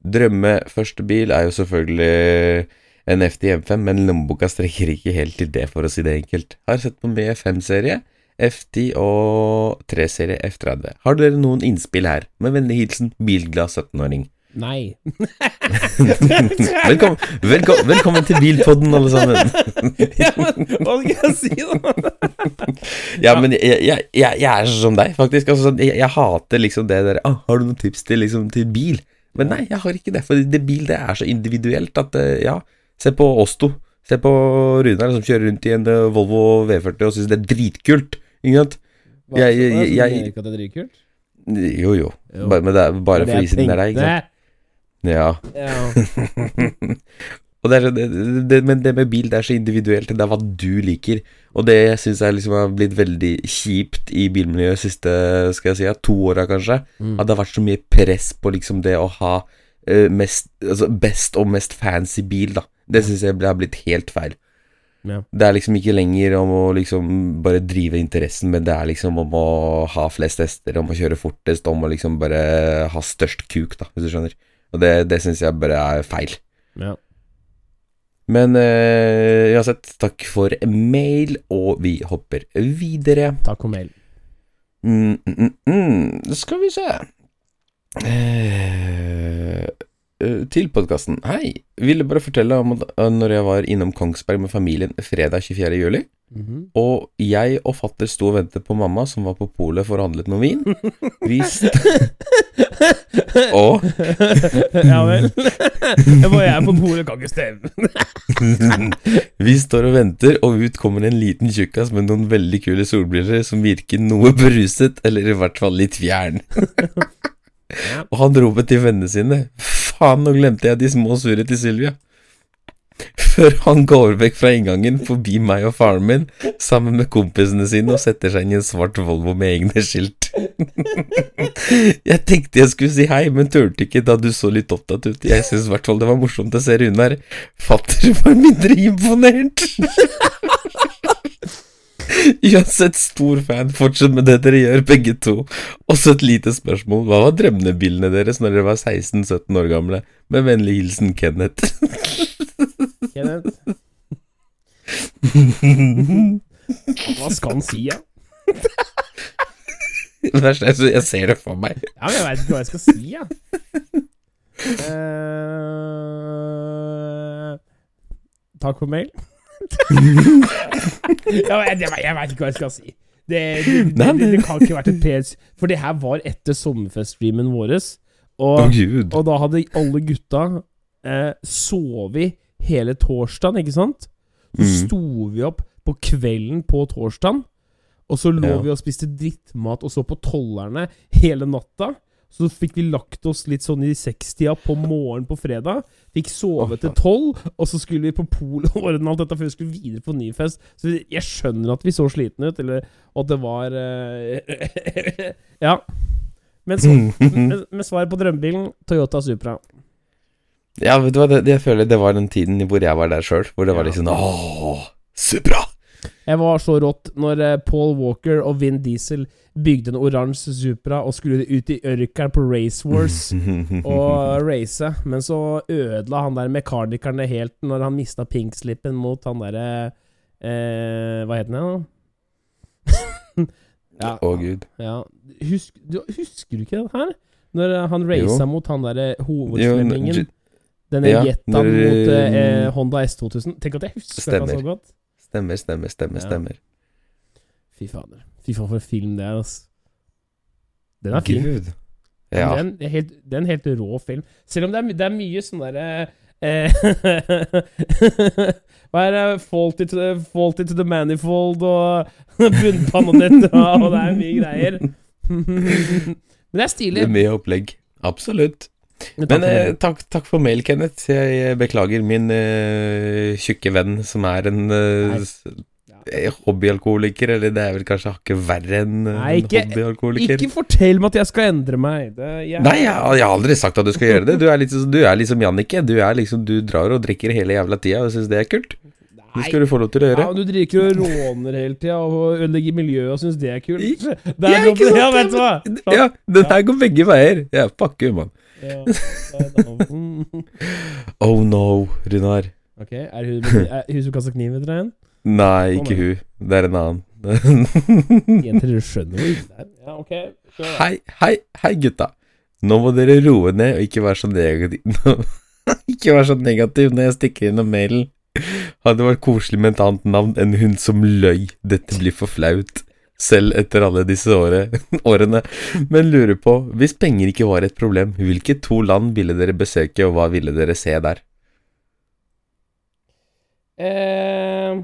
Drømme første bil er jo selvfølgelig en FT M5, men lommeboka strekker ikke helt til det, for å si det enkelt. Har sett på mye 5-serie, F10 og 3-serie F30. Har dere noen innspill her? Med vennlig hilsen bilglad 17-åring. Nei. Velkommen, velkommen, velkommen til Bilpodden, alle sammen. ja, men hva skal jeg si, da? Ja, men jeg, jeg, jeg, er som deg, faktisk. Altså, jeg, jeg hater liksom det der ah, Har du noen tips til, liksom, til bil? Men nei, jeg har ikke det. For det bil det er så individuelt at eh, Ja, se på oss to. Se på Runar som kjører rundt i en eh, Volvo V40 og syns det er dritkult. Ikke sant? Hva, Jeg- jeg- jeg, jeg- ikke at det er dritkult? Jo, jo. Jo. Bare, men det er bare Det for å vise den der ikke sant? Ja. og det er, så- det, det, men det med bil, det er så individuelt. Det er hva du liker. Og det syns jeg liksom har blitt veldig kjipt i bilmiljøet siste skal jeg si, to åra, kanskje. Mm. At det har vært så mye press på liksom det å ha uh, mest, altså best og mest fancy bil, da. Det syns jeg har blitt helt feil. Ja. Det er liksom ikke lenger om å liksom bare drive interessen, men det er liksom om å ha flest hester, om å kjøre fortest, om å liksom bare ha størst kuk, da, hvis du skjønner. Og det, det syns jeg bare er feil. Ja. Men eh, uansett, takk for mail, og vi hopper videre. Takk for mail. Mm, mm, mm, mm. Skal vi se eh, eh, Til podkasten. Hei. Ville bare fortelle om at eh, når jeg var innom Kongsberg med familien fredag 24. juli, -hmm. og jeg og fatter sto og ventet på mamma, som var på polet for å handle noe vin. Vi st og ja vel. Jeg var jeg på polet, kan ikke stemme. Vi står og venter, og ut kommer en liten tjukkas med noen veldig kule solbriller som virker noe beruset, eller i hvert fall litt fjern. og han roper til vennene sine Faen, nå glemte jeg de små surre til Sylvia. Før han går vekk fra inngangen, forbi meg og faren min, sammen med kompisene sine, og setter seg inn i en svart Volvo med egne skilt. jeg tenkte jeg skulle si hei, men turte ikke da du så litt opptatt ut. Jeg syns i hvert fall det var morsomt å se Runar. Fatter var mindre imponert. Uansett stor fan, fortsett med det dere gjør, begge to. Også et lite spørsmål, hva var drømmebildene deres når dere var 16-17 år gamle? Med vennlig hilsen Kenneth. Kenneth. Hva skal han si, da? Det verste er at jeg ser det for meg. Ja, men jeg veit ikke hva jeg skal si, jeg. Uh, takk for mail. vet, jeg, jeg veit ikke hva jeg skal si. Det, det, det, det, det kan ikke vært et PS For det her var etter sommerfeststreamen vår. Og, oh, og da hadde alle gutta eh, sovet hele torsdagen, ikke sant? Så Mm. sto vi opp på kvelden på torsdagen, og så lå Ja. vi og spiste drittmat og så på Tollerne hele natta. Så fikk vi lagt oss litt sånn i sekstida på morgenen på fredag. Fikk sove til tolv, og så skulle vi på polet og ordne alt dette før vi skulle videre på ny fest. Så jeg skjønner at vi så slitne ut, eller at det var uh, Ja. Men, så, men, men svaret på drømmebilen Toyota Supra. Ja, vet du hva, det, jeg føler det var den tiden hvor jeg var der sjøl, hvor det var Ja. liksom Åh, Supra! Jeg var så rått når eh, Paul Walker og Vin Diesel bygde en oransje Supra og skulle ut i ørkenen på Race Wars og race, men så ødela han der mekanikeren det helt når han mista pinkslippen mot han derre eh, Hva het han igjen, da? ja, Å, gud. ja. Husk, du, husker du ikke det her? Når eh, han raca mot han derre Jo, Denne ja, Jettaen når, mot eh, eh, Honda S2000. Tenk at jeg husker det så godt. Stemmer, stemmer, stemmer. Ja. stemmer. Fy fader. Fy faen, for en film det er, altså. Den er fin. Gud. Ja. Det, er er helt, det er en helt rå film. Selv om det er, det er mye sånn derre Eh, Hva er det? Faulty to, the- faulty to the manifold og bunnpannenetter og det er mye greier. Men det er stilig. Det er mye opplegg. Absolutt. Men eh, takk, takk for mail, Kenneth. Jeg beklager min eh, tjukke venn som er en eh, eh, hobbyalkoholiker, eller det er vel kanskje hakket verre enn Nei, ikke, en hobbyalkoholiker. Ikke fortell meg at jeg skal endre meg. Det, jeg, Nei, jeg, jeg har aldri sagt at du skal gjøre det. Du er, litt, du er liksom Jannicke. Du er liksom Du drar og drikker hele jævla tida og syns det er kult. Det skal du få lov til å gjøre. Ja, du drikker og råner hele tida og ødelegger miljøet og syns det er kult. Det Ja, er ikke sånn, sant? ja, vet du hva? Ja, den her går begge veier. Ja, fuck you, mann. Ja. Oh no, Runar. Ok, er hun, er hun som kasta kniv etter igjen? Nei, ikke hun. Det er en annen. Jenter, dere skjønner det er. Ja, ok. kjør. Hei, hei, hei, gutta. Nå må dere roe ned og ikke være så negativ Ikke være så negativ når jeg stikker innom mailen. Hadde vært koselig med et annet navn enn hun som løy. Dette blir for flaut. Selv etter alle disse årene. Men lurer på, hvis penger ikke var et problem, hvilke to land ville dere besøke, og hva ville dere se der? Eh,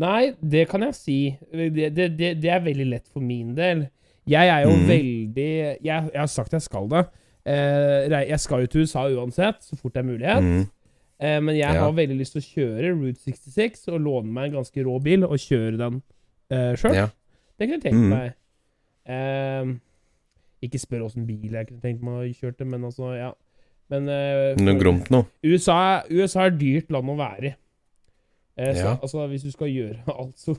nei, det kan jeg si. Det, det, det, det er veldig lett for min del. Jeg er jo mm. veldig jeg, jeg har sagt jeg skal det. Eh, jeg skal jo til USA uansett, så fort det er mulighet. Mm. Eh, men jeg Ja. har veldig lyst til å kjøre Route 66 og låne meg en ganske rå bil og kjøre den eh, sjøl. Ja. Det kunne jeg tenkt Mhm. meg. Eh, ikke spør åssen bil jeg kunne tenkt meg å kjøre til, men altså, ja. Men uh, gromt nå. USA, USA er dyrt land å være i. Uh, så, Ja. altså, hvis du skal gjøre alt, så,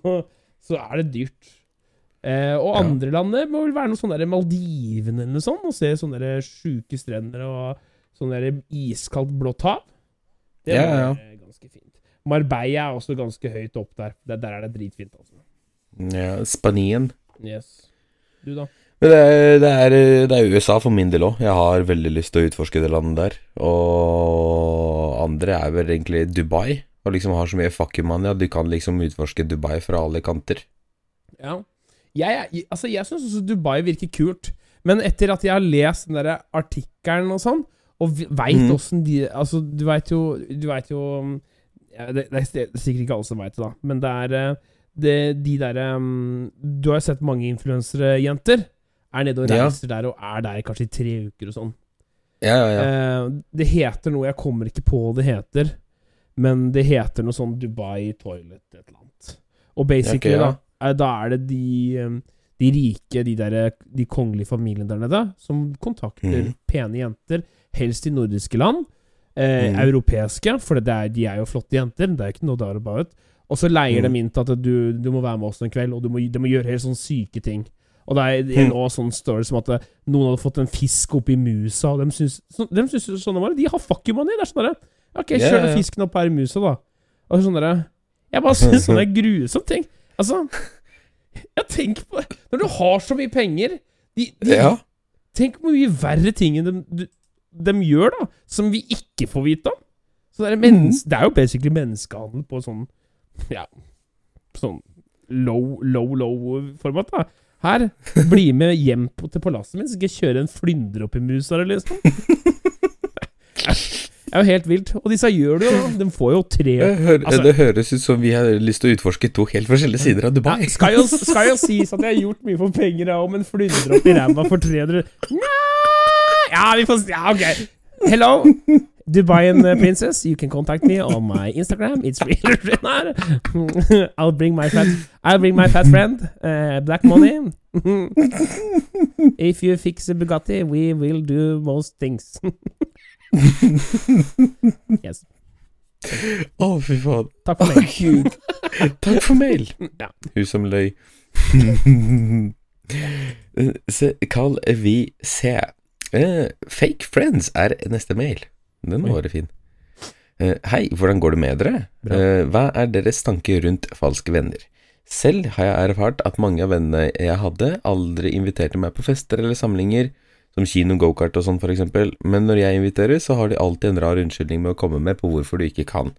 så er det dyrt. Uh, og Ja. andre landet må vel være noe sånn der Maldivene eller noe sånt, og se sånne der sjuke strender og sånn der iskaldt blått hav. Det er ja. ganske fint. Marbella er også ganske høyt opp der. Der, der er det dritfint, altså. Ja, Spanien. Yes. Du, da? Men det er, det, er, det er USA for min del òg. Jeg har veldig lyst til å utforske det landet der. Og andre er vel egentlig Dubai. Og liksom har så mye fuck you money at du kan liksom utforske Dubai fra alle kanter. Ja. Jeg, altså, jeg syns også Dubai virker kult, men etter at jeg har lest den der artikkelen og sånn, og veit åssen mm. de Altså, du veit jo Du vet jo ja, det, det er sikkert ikke alle som veit det, da, men det er eh, det, de derre um, Du har jo sett mange influensere, jenter, er nede og Ja. reiser der og er der kanskje i tre uker og sånn. Ja, ja, ja. Eh, det heter noe Jeg kommer ikke på hva det heter, men det heter noe sånn Dubai Toilet et eller annet. Og basically, okay, ja. da, er, da er det de, um, de rike, de der De kongelige familiene der nede, som kontakter mm. pene jenter, helst i nordiske land. Eh, mm. Europeiske, for det er, de er jo flotte jenter. Det er ikke noe about it. Og så leier mm. de inn til at du, du må være med oss en kveld, og du må, de må gjøre helt sånne syke ting. Og det er, det er Mhm. sånn story som at eh, noen hadde fått en fisk oppi musa, og de syns, så, de syns sånn det var. De har fuck you money. Det er sånn derre Ok, kjør yeah, yeah. fisken opp her i musa, da. Og sånn derre Jeg bare syns sånn er grusomt ting. Altså Ja, tenk på det. Når du har så mye penger de, de, ja. Tenk hvor mye verre ting de, de, de gjør, da, som vi ikke får vite om. Så det, er mm. det er jo basically menneskehandel på sånn Ja, sånn low, low, low format, da. Her, bli med hjem på, til palasset mitt, så skal jeg kjøre en flyndre opp i musa, di, liksom. Det er jo helt vilt. Og disse gjør det jo, da. De får jo tre Det, Altså- det høres ut som vi har lyst til å utforske to helt forskjellige sider av Dubai. Ja, skal, jo, skal jo sies at jeg har gjort mye for penger, jeg òg, men flyndre opp i ræva for 300 Nja Ja, vi får Ja, ok. Hello, Dubaian uh, princess. You can contact me on my Instagram. It's really Runar. I'll bring my fat I'll bring my fat friend, uh, Black Money. If you fix a Bugatti, we will do most things. yes. Å, fy faen. Takk for mail. Oh. Takk for mail. Ja. Hun som løy. Se, Carl vi se. Eh, fake friends er neste mail. Den var fin. Uh, hei, hvordan går det med dere? Eh, hva er deres tanker rundt falske venner? Selv har jeg erfart at mange av vennene jeg hadde, aldri inviterte meg på fester eller samlinger, som kino, gokart og sånn for eksempel, men når jeg inviterer, så har de alltid en rar unnskyldning med å komme med på hvorfor du ikke kan.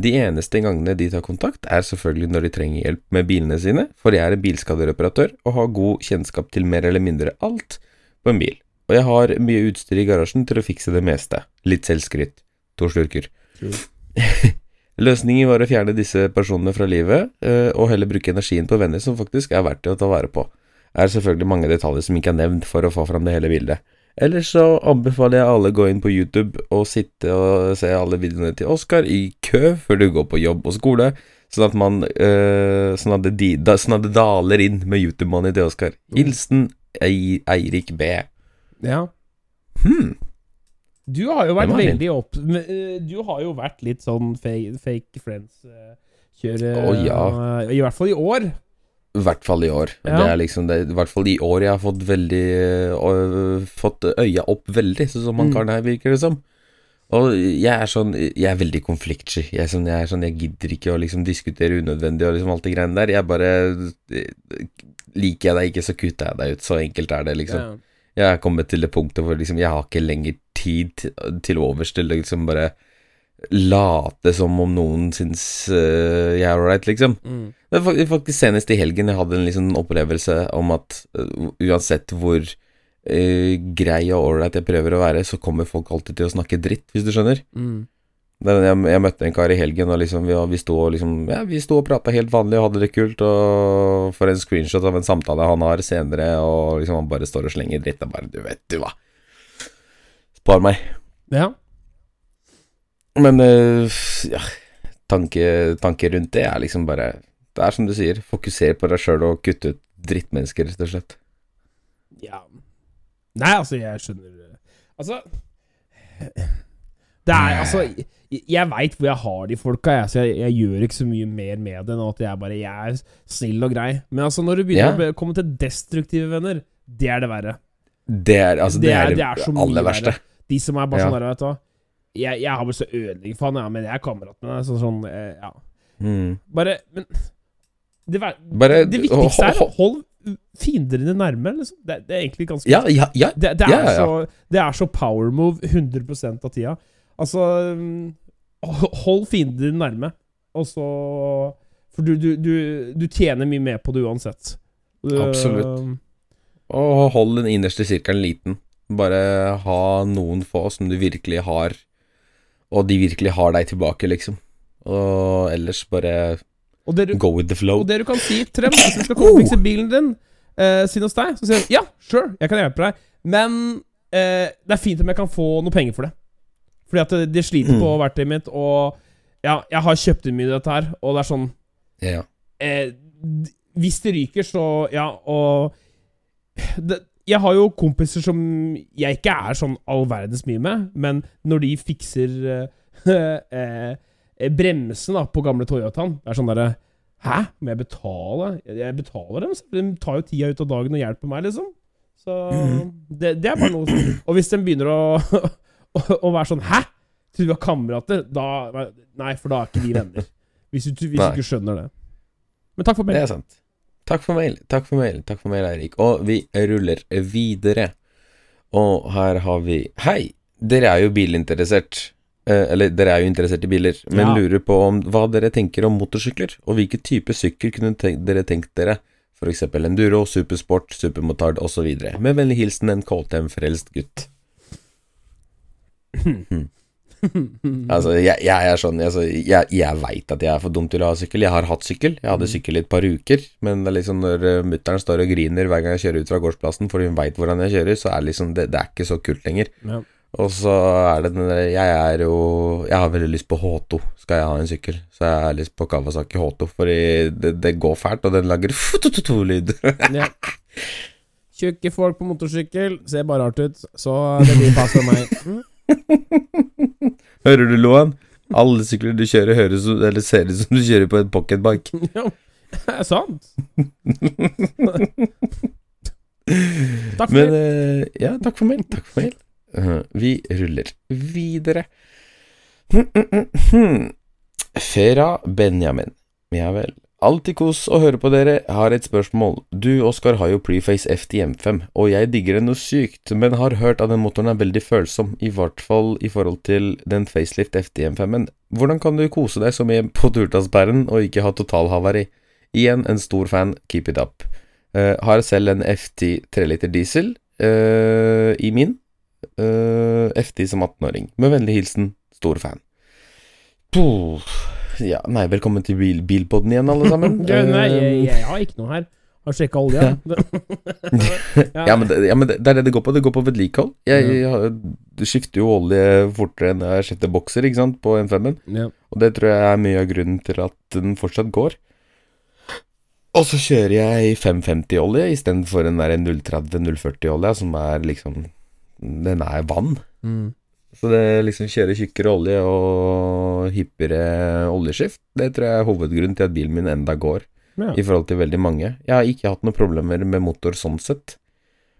De eneste gangene de tar kontakt, er selvfølgelig når de trenger hjelp med bilene sine, for jeg er en bilskadereparatør og har god kjennskap til mer eller mindre alt på en bil, og jeg har mye utstyr i garasjen til å fikse det meste. Litt selvskryt. To slurker. Løsningen var å fjerne disse personene fra livet, eh, og heller bruke energien på venner som faktisk er verdt å ta vare på. Det Er selvfølgelig mange detaljer som ikke er nevnt for å få fram det hele bildet. Ellers så anbefaler jeg alle å gå inn på YouTube og sitte og se alle videoene til Oskar i kø før du går på jobb og skole, sånn at man øh, sånn, at det, sånn at det daler inn med YouTube-money til Oskar. Hilsen Eirik B. Ja. Hmm. Du har jo vært veldig opp... eh, Du har jo vært litt sånn fake, fake friends-kjøre Å, ja. I hvert fall i år. I hvert fall i år. Ja. Det er liksom det, I hvert fall i år jeg har fått veldig øh, Fått øya opp veldig, sånn som han Mm. karen her virker det som. Og jeg er sånn Jeg er veldig konfliktsky. Jeg sånn Jeg, sånn, jeg gidder ikke å liksom diskutere unødvendig og liksom alt det greiene der. Jeg bare Liker jeg deg ikke, så kutter jeg deg ut. Så enkelt er det, liksom. Ja. Jeg er kommet til det punktet hvor liksom jeg har ikke lenger tid til- til overs til å liksom bare late som om noen syns uh, jeg er ålreit, liksom. Mm. Det var faktisk senest i helgen jeg hadde en liksom opplevelse om at uh, uansett hvor uh, grei og ålreit jeg prøver å være, så kommer folk alltid til å snakke dritt, hvis du skjønner. Mm. Jeg, jeg møtte en kar i helgen, og liksom vi, vi sto og liksom Ja, og prata helt vanlig og hadde det kult, og for en screenshot av en samtale han har senere, og liksom han bare står og slenger dritt, og bare Du vet du hva. Spar meg. Ja. Men øh, ja, tanke, tanke rundt det er liksom bare Det er som du sier, fokuser på deg sjøl og kutte ut drittmennesker, rett og slett. ja. Nei, altså, jeg skjønner Altså Det er altså Jeg, veit hvor jeg har de folka, jeg, så jeg, jeg gjør ikke så mye mer med det enn at jeg bare Jeg er snill og grei. Men altså, når du begynner yeah. å komme til destruktive venner, det er det verre. Det er altså Det det, er- det er så mye aller verste. verre. De som er bare Ja. sånn der, vet du hva Jeg, jeg har vel så ødelegg for han, ja, men jeg er kamerat med deg. Sånn, sånn eh, ja. Mm. Bare Men det, Bare det viktigste er hold fiender dine nærme, liksom. Det, det er egentlig ganske Ja, ja, ja. Det, det, er Ja, ja, ja. Så, det er så power move 100 av tida. Altså mm, Hold fienden din nærme, og så For du, du, du, du tjener mye mer på det uansett. Du- Absolutt. Og hold den innerste sirkelen liten. Bare ha noen få som du virkelig har, og de virkelig har deg tilbake, liksom. Og ellers bare Og du, go with the flow. og det du kan si, Trem, hvis du skal komme og fikse bilen din eh, sin hos deg, så sier du ja, sure, jeg kan hjelpe deg, men eh, det er fint om jeg kan få noe penger for det. Fordi at det, sliter Mm. på verktøyet mitt, og ja, jeg har kjøpt inn mye dette her, og det er sånn Ja. eh, Hvis det ryker, så Ja, og det, Jeg har jo kompiser som jeg ikke er sånn all verdens mye med, men når de fikser eh, eh, bremsen da på gamle Toyotaen Det er sånn derre Hæ? Må jeg betale? Jeg, betaler dem, så de tar jo tida ut av dagen og hjelper meg, liksom. Så det, det er bare noe som Og hvis de begynner å, å, å være sånn Hæ? Trodde vi var kamerater? Da Nei, for da er ikke vi venner. Hvis du, hvis du ikke skjønner det. Men takk for Det er sant. Takk for mail, takk for mail, takk for mail, Eirik. Og vi ruller videre. Og her har vi Hei, dere er jo bilinteressert. Eh, eller dere er jo interessert i biler, men Ja. lurer på om hva dere tenker om motorsykler, og hvilken type sykkel kunne tenk, dere tenkt dere? Eksempel enduro, supersport, supermotard osv. Med vennlig hilsen en KTM-frelst gutt. Altså, jeg, jeg er sånn altså, Jeg, jeg veit at jeg er for dum til å ha sykkel. Jeg har hatt sykkel. Jeg hadde sykkel i et par uker. Men det er liksom når uh, mutter'n står og griner hver gang jeg kjører ut fra gårdsplassen fordi hun veit hvordan jeg kjører, så er det liksom det, det er ikke så kult lenger. Ja. Og så er det den der Jeg er jo Jeg har veldig lyst på H2, skal jeg ha en sykkel. Så jeg har lyst på Kawasaki H2, fordi det, det går fælt, og den lager futututu-lyd. Ja. Tjukke folk på motorsykkel ser bare rart ut, så det blir pass for meg. Mm. Hører du, Loan? Alle sykler du kjører, høres Eller ser ut som du kjører på en pocketbike. Ja, det er sant. Takk for Men det. eh, ja, takk for mail. Takk for mail. Eh, vi ruller videre. Fera Benjamin. Ja vel. Alltid kos å høre på dere. Har et spørsmål. Du, Oskar, har jo Preface FTM5, og jeg digger den noe sykt, men har hørt at den motoren er veldig følsom, i hvert fall i forhold til den facelift FTM5-en. Hvordan kan du kose deg så mye på Durtasbæren og ikke ha totalhavari? Igjen en stor fan, keep it up. Uh, har selv en FT 3 liter diesel uh, i min. Uh, FT som 18-åring. Med vennlig hilsen Stor fan. Puh. Ja, nei, velkommen til bil bilpodden igjen, alle sammen. Du, nei, jeg, Eh, jeg har ikke noe her. Har sjekka olja. Ja, men, det, ja, men det, det er det det går på. Det går på vedlikehold. Jeg, jeg, jeg skifter jo olje fortere enn jeg skifter bokser, ikke sant, på M5-en. ja. Og det tror jeg er mye av grunnen til at den fortsatt går. Og så kjører jeg 550-olje istedenfor den der 030-040-olja, som er liksom Den er vann. Mm. Så det liksom kjøre tjukkere olje og hyppigere oljeskift, det tror jeg er hovedgrunnen til at bilen min enda går, Ja. i forhold til veldig mange. Jeg har ikke hatt noen problemer med motor sånn sett.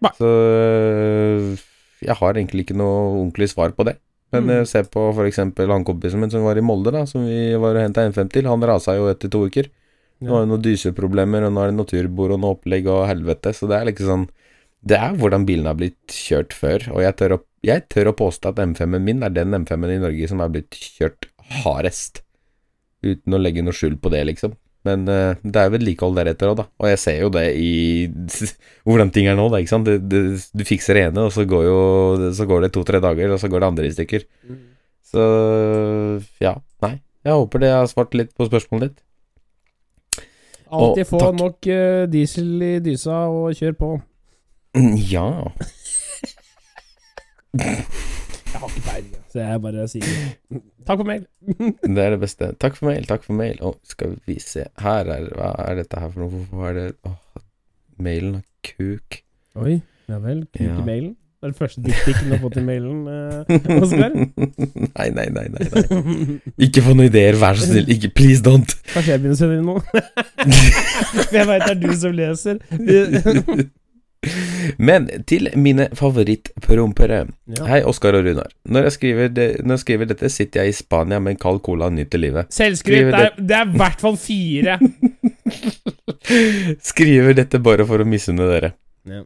Nei. Så øh, jeg har egentlig ikke noe ordentlig svar på det. Men Mm. eh, se på eksempel han kompisen min som var i Molde, da, som vi var og henta M5 til. Han rasa jo etter to uker. Nå har han noen dyseproblemer, og nå er det noe turbor og noe opplegg og helvete. Så det er liksom sånn Det er hvordan bilen har blitt kjørt før, og jeg tør å, jeg tør å påstå at M5-en min er den M5-en i Norge som er blitt kjørt hardest. Uten å legge noe skjul på det, liksom. Men uh, det er vedlikehold deretter òg, da. Og jeg ser jo det i hvordan ting er nå, da. Ikke sant. Du, du, du fikser det ene, og så går jo Så går det to-tre dager, og så går det andre i stykker. Så ja, nei. Jeg håper det har svart litt på spørsmålet ditt. Alltid få nok eh, diesel i dysa og kjør på. Mm, Ja. Jeg har ikke peiling, så jeg bare sier takk for mail. Det er det beste. Takk for mail, takk for mail. Å, skal vi se Her er Hva er dette her for noe? Hvorfor er det Åh, mailen har kuk. Oi, ja vel. Kuk Ja. i mailen. Det er det første dickpicen du har fått i mailen, eh, Oskar. nei, nei, nei, nei, nei. Ikke få noen ideer, vær så snill. Ikke, please don't. Kanskje jeg begynner å sende inn noe? Jeg veit det er du som leser. Men til mine favorittprompere. Ja. Hei, Oskar og Runar. Når jeg, skriver det, når jeg skriver dette, sitter jeg i Spania med en kald cola og nyter livet. Selvskryt. Det det er i hvert fall fire. Skriver dette bare for å misunne dere. Ja.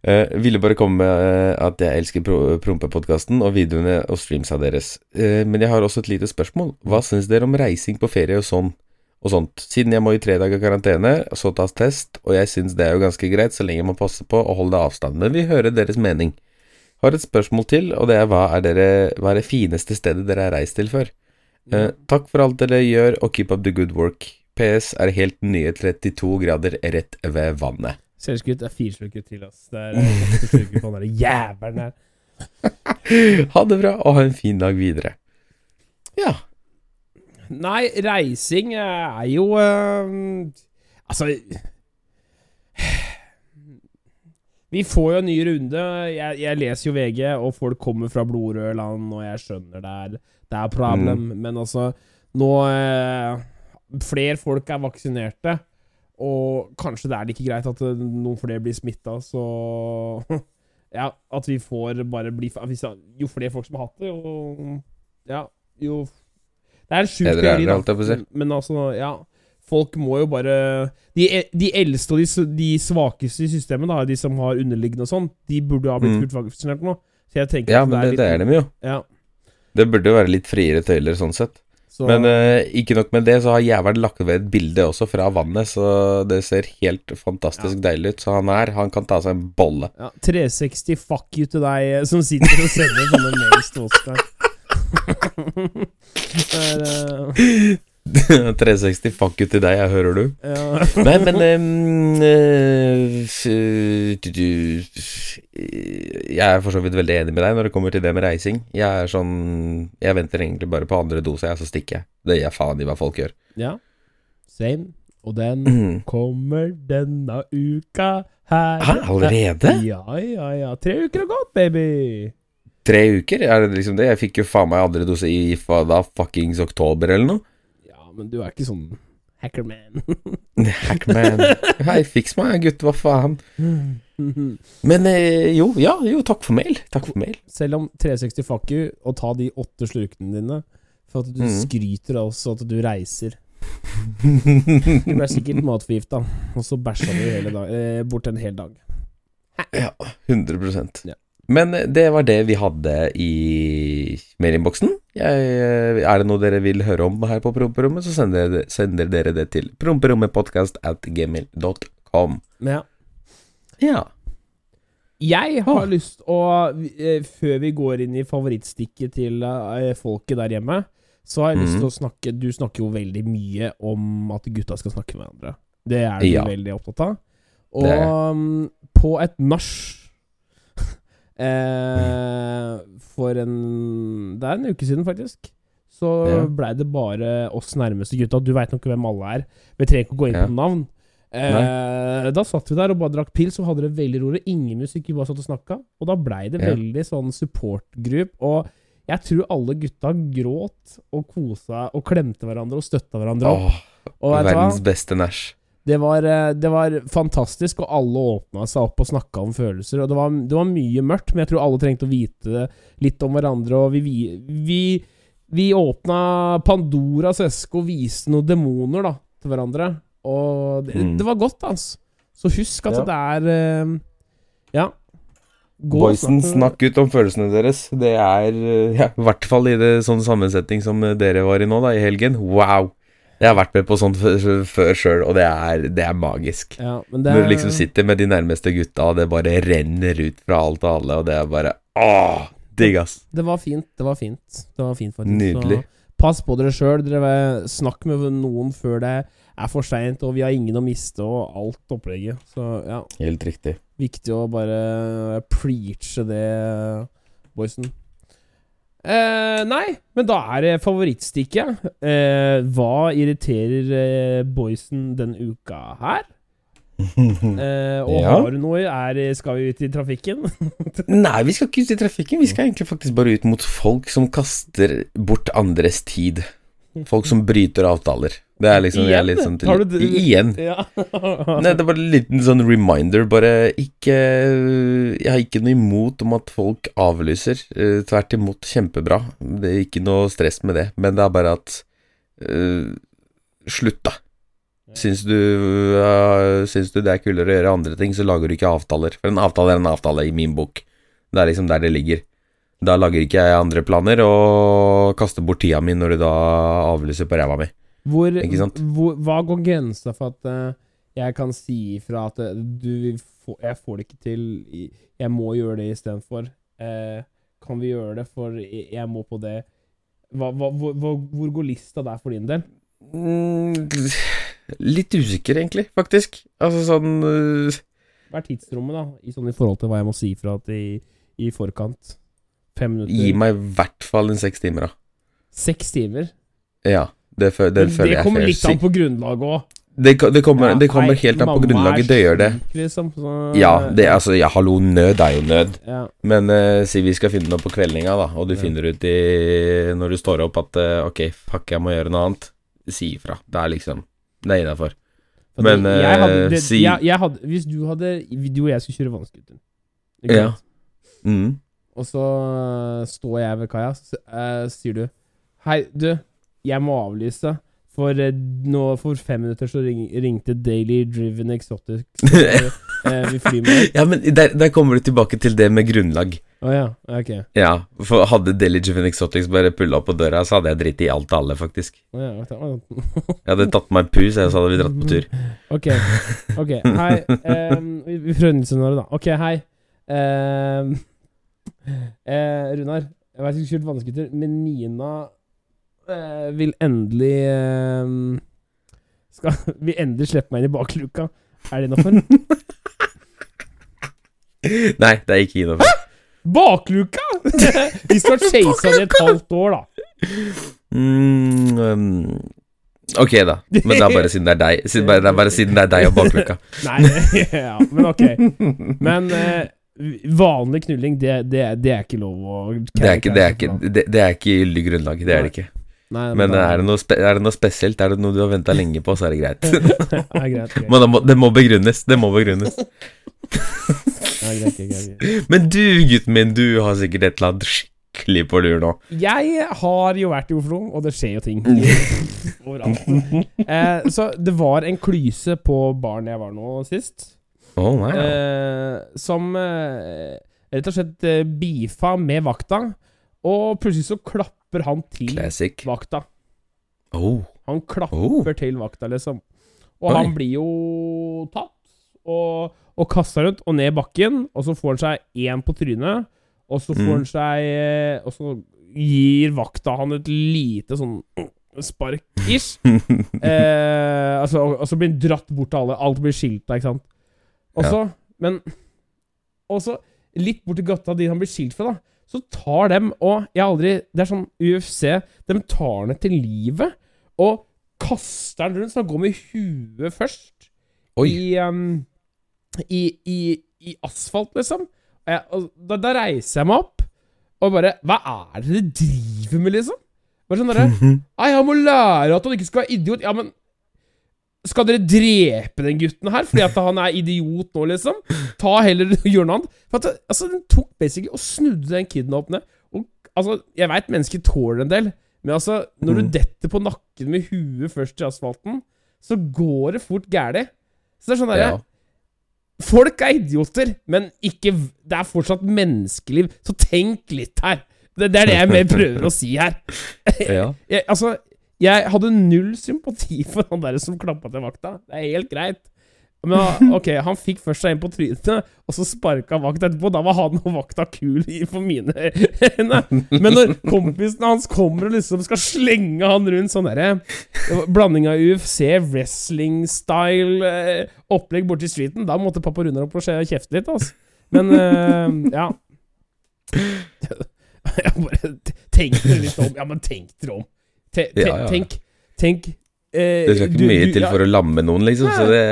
Uh, ville bare komme med uh, at jeg elsker pro Prompepodkasten og videoene og streamsa deres. Uh, men jeg har også et lite spørsmål. Hva syns dere om reising på ferie og sånn? Og sånt. Siden jeg må i tre dager karantene, så tas test, og jeg syns det er jo ganske greit så lenge man passer på å holde avstand. Men vi hører deres mening. Har et spørsmål til, og det er hva er, dere, hva er det fineste stedet dere har reist til før? Eh, takk for alt dere gjør, og keep up the good work. PS er helt nye 32 grader rett ved vannet. Selvskryt er fire stykker til, ass. Det er eh, stykker på den der jævelen her. Ha det bra, og ha en fin dag videre. Ja. Nei, reising er jo eh, Altså Vi får jo en ny runde. Jeg, jeg leser jo VG, og folk kommer fra blodrøde land, og jeg skjønner det er, det er problem. Men altså, nå eh, Flere folk er vaksinerte, og kanskje det er like greit at eh, noen flere blir smitta, så Ja, at vi får bare bli Jo flere folk som har hatt det, jo Ja, jo Det er en sjuk er teori, da. Men, altså, ja Folk må jo bare De, de eldste og de, de svakeste i systemet, da, de som har underliggende og sånn, de burde ha blitt Mm. fullt vaksinert nå. Så jeg tenker ja, men det, det er litt- dem jo. Ja, Det burde jo være litt friere tøyler sånn sett. så, Men uh, ikke nok med det, så har jævelen lagt ved et bilde også fra vannet, så det ser helt fantastisk deilig ut. Så han er, han kan ta seg en bolle. ja, 360 fuck you til deg eh, som sitter og sender sånne mails til oss der. Er, uh... 360 fuck you til deg, jeg hører du. ja. Nei, men um, eh, Jeg er for så vidt veldig enig med deg når det kommer til det med reising. Jeg er sånn Jeg venter egentlig bare på andre dose, jeg, så stikker jeg. Det gir jeg faen i hva folk gjør. ja. Same. Og den Mhm. kommer denne uka her. Hæ, allerede? Ja, ja, ja. Tre uker har gått, baby. Tre uker? Er det liksom det? Jeg fikk jo faen meg andre dose i da fuckings oktober eller noe. Ja, men du er ikke sånn hackerman. Hackman. Hei, fiks meg, gutt, hva faen. Men eh, jo, ja, jo, takk for mail. Takk for mail. Selv om 360 fuck you, og ta de åtte slurkene dine for at du mm. skryter av oss at du reiser. Du ble sikkert matforgifta, og så bæsja du hele dag, eh, bort en hel dag. Ja, 100 Ja. Men det var det vi hadde i mailinnboksen. Eh, Er det noe dere vil høre om her på Promperommet, så sender, dere- sender dere det til promperommetpodkast at gmail.com. Ja, Ja. Jeg har oh. lyst å eh, Før vi går inn i favorittstikket til eh, folket der hjemme, så har jeg lyst til mm. å snakke Du snakker jo veldig mye om at gutta skal snakke med hverandre. Det er du Ja. veldig opptatt av. Og Det mm, på et nach eh, For en Det er en uke siden, faktisk. Så Ja. blei det bare oss nærmeste gutta. Du veit nok hvem alle er. Vi trenger ikke å gå inn Ja. på navn. Eh, da satt vi der og bare drakk pils og hadde det veldig rolig. Ingen musikk, vi bare satt og snakka. Og da blei det Ja. veldig sånn support-group. Og jeg tror alle gutta gråt og kosa og klemte hverandre og støtta hverandre. opp. Åh, verdens beste nach. Det var, eh, det var fantastisk, og alle åpna seg opp og snakka om følelser. Og det var, det var mye mørkt, men jeg tror alle trengte å vite litt om hverandre. Og vi, vi, vi, vi åpna Pandoras eske og viste noen demoner da, til hverandre. Og det, Mm. det var godt, altså. Så husk at Ja. det er eh, Ja. Gå Boysen, snakk ut om følelsene deres. Det er eh, ja, I hvert fall i det sånn sammensetning som dere var i nå, da, i helgen. Wow! Jeg har vært med på sånt før sjøl, og det er, det er magisk. Ja, det Når du liksom sitter med de nærmeste gutta, og det bare renner ut fra alt og alle, og det er bare Åh! Digg, ass. Det var fint. Det var fint. Det var fint faktisk. Nydelig. Så pass på dere sjøl. Snakk med noen før det er for seint, og vi har ingen å miste, og alt opplegget. Så ja, Helt riktig. viktig å bare preache det, boysen. Eh, nei, men da er det favorittstikket. Uh, hva irriterer uh, boysen denne uka her? Og Ja. har du noe? Er, skal vi ut i trafikken? Nei, vi skal ikke ut i trafikken. Vi skal egentlig faktisk bare ut mot folk som kaster bort andres tid. Folk som bryter avtaler. Det er liksom jeg er litt sånn til, det? Igjen. ja. Nei, det er bare en liten sånn reminder. Bare ikke Jeg har ikke noe imot om at folk avlyser. Uh, tvert imot, kjempebra. Det er ikke noe stress med det. Men det er bare at uh, Slutt, da. Syns du, uh, syns du det er kulere å gjøre andre ting, så lager du ikke avtaler. For en avtale er en avtale i min bok. Det er liksom der det ligger. Da lager ikke jeg andre planer og kaster bort tida mi når du da avlyser på ræva mi. Hvor, hvor, hva går grensa for at uh, jeg kan si ifra at uh, du få, Jeg får det ikke til, jeg må gjøre det istedenfor. Uh, kan vi gjøre det, for jeg, jeg må på det hva, hva, hvor, hvor, går lista der for din del? Mm, litt usikker, egentlig, faktisk. Altså sånn uh... Hva er tidsrommet, da, i, sånn, i forhold til hva jeg må si ifra at i, i forkant? Fem minutter? Gi meg i hvert fall en seks timer, da. Seks timer? Ja, det, føler det kommer litt an på grunnlaget òg. Det, det kommer, det kommer helt an på grunnlaget. Det gjør det. Liksom, så, Ja, det, altså, ja, hallo, nød er jo nød. ja. Men uh, si vi skal finne noe på kveldinga, da, og du finner ut i når du står opp at uh, ok, fuck, jeg må gjøre noe annet. Si ifra. Det er liksom Det er innafor. Men, jeg hadde, eh, det, si- jeg, jeg hadde, Hvis du hadde Du og jeg skulle kjøre vannscooter, Ja. Mm. og så står jeg ved kaia, så sier du Hei, du, jeg må avlyse. For øh, nå for fem minutter så ring, ringte Daily Driven Exotic Vi flyr med Ja, men der, der kommer du tilbake til det med grunnlag. Å ja, ok. Ja, for hadde Deli Jiven Exotics bare pulla på døra, så hadde jeg dritt i alt og alle, faktisk. Oh, ja. Jeg hadde tatt meg en pus, og så hadde vi dratt på tur. Ok, ok, hei um, Vi prøver da Ok, hei Um, uh, Runar Jeg vet ikke kjørt vannskuter Men Nina eh, Vil endelig ehm, Skal Vil endelig slippe meg inn i bakluka Er det innafor? Nei, det er ikke innafor. bakluka? Vi skal chase det i et halvt år da Mm, um, ok, da. Men det er bare siden det er deg. Siden, bare, det er bare siden det er deg og bakluka. Nei, ja, men ok Men eh, Vanlig knulling det, det, det er ikke lov å Det er ikke, det er ikke, det, det er ikke gyldig grunnlag. Det er det ikke. Nei, Men da- er det, noe er det noe spesielt, er det noe du har venta lenge på, så er det greit. Ja, greit, greit. Men det må, det må begrunnes. Det må begrunnes. Ja, greit, greit. Men du, gutten min, du har sikkert et eller annet skikkelig på lur nå. Jeg har jo vært i Oslo, og det skjer jo ting. Eh, så det var en klyse på baren jeg var nå sist, oh, nei. eh, som eh, rett og slett eh, beefa med vakta, og plutselig så klapper han til Classic. vakta. Oh. Han klapper Oh. til vakta, liksom. Og Oi. han blir jo tatt, og, og kasta rundt og ned bakken, og så får han seg én på trynet, og så får Mm. han seg eh, Og så gir vakta han et lite sånn spark-ish. eh, altså, og, så blir han dratt bort av alle. Alt blir skilta, ikke sant. Og så, men også litt bort til gata de han blir skilt fra, da, så tar dem og Jeg har aldri Det er sånn UFC. De tar den til livet og kaster den rundt, så den går med huet først Oi. i, um, i, i, i asfalt, liksom. Og jeg, da, da reiser jeg meg opp og bare Hva er det dere driver med, liksom? Bare sånn derre han må lære at han ikke skal være idiot. Ja, men skal dere drepe den gutten her fordi at han er idiot nå, liksom? Ta heller Gjør noe annet. For at, altså, Den tok basically og snudde den kiden opp ned. Og, altså, Jeg veit mennesker tåler en del, men altså, når du Mm. detter på nakken med huet først i asfalten, så går det fort gæli. Så det er sånn derre Ja. Folk er idioter, men ikke Det er fortsatt menneskeliv, så tenk litt her. Det, det er det jeg mer prøver å si her. ja. Jeg, altså, jeg hadde null sympati for han der som klappa til vakta. Det er helt greit. Men ok, han fikk først seg inn på trynet, og så sparka vakta etterpå. Da var han og vakta kul i- for mine øyne. Men når kompisen hans kommer og liksom skal slenge han rundt sånn derre Blanding av UFC, wrestling-style eh, opplegg borti streeten, da måtte pappa Runar opp og kjefte litt, altså. Men uh, ja. Jeg bare tenkte litt om. Ja, men tenk dere om. Te, te, Ja, ja. Tenk Tenk eh, Det skal ikke du- mye du- til for å lamme noen, liksom, så det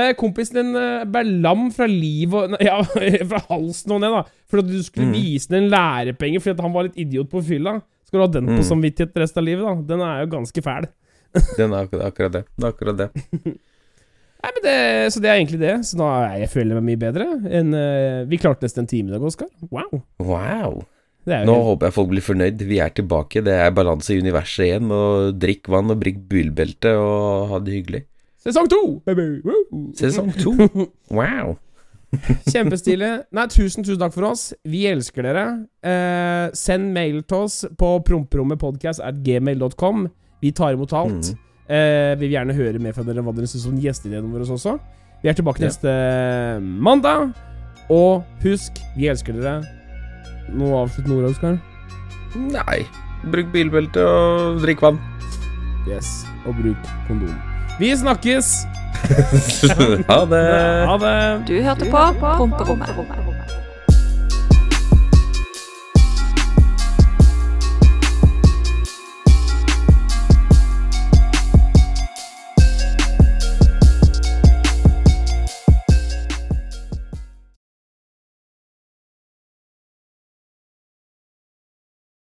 Eh, kompisen din eh, ble lam fra livet og Ja, fra halsen og ned, da. For at du skulle Mm. vise ham en lærepenge fordi han var litt idiot på fylla. Skal du ha den på Mm. samvittighet resten av livet, da? Den er jo ganske fæl. Den er akkurat, det. Det er akkurat det. Nei, men det, Så det er egentlig det. Så er jeg føler jeg meg mye bedre enn eh, Vi klarte nesten en time i dag, Oskar. Wow. Wow. Nå helt, håper jeg folk blir fornøyd. Vi er tilbake. Det er balanse i universet igjen. Og drikk vann og brikk bilbelte og ha det hyggelig. Sesong to! Baby. Woo! Sesong to. Wow. Kjempestilig. Nei, tusen, tusen takk for oss. Vi elsker dere. Eh, send mail til oss på promperommetpodcast.gmail.com. Vi tar imot alt. Mm. Eh, vi vil gjerne høre mer fra dere hva dere syns om gjesteideene våre også. Vi er tilbake Ja. neste mandag. Og husk, vi elsker dere. Noe avsluttende ord, Oskar? Nei. Bruk bilbelte og drikk vann. Yes. Og bruk kondom. Vi snakkes! ha det. Ha det! Du hørte på Promperommet.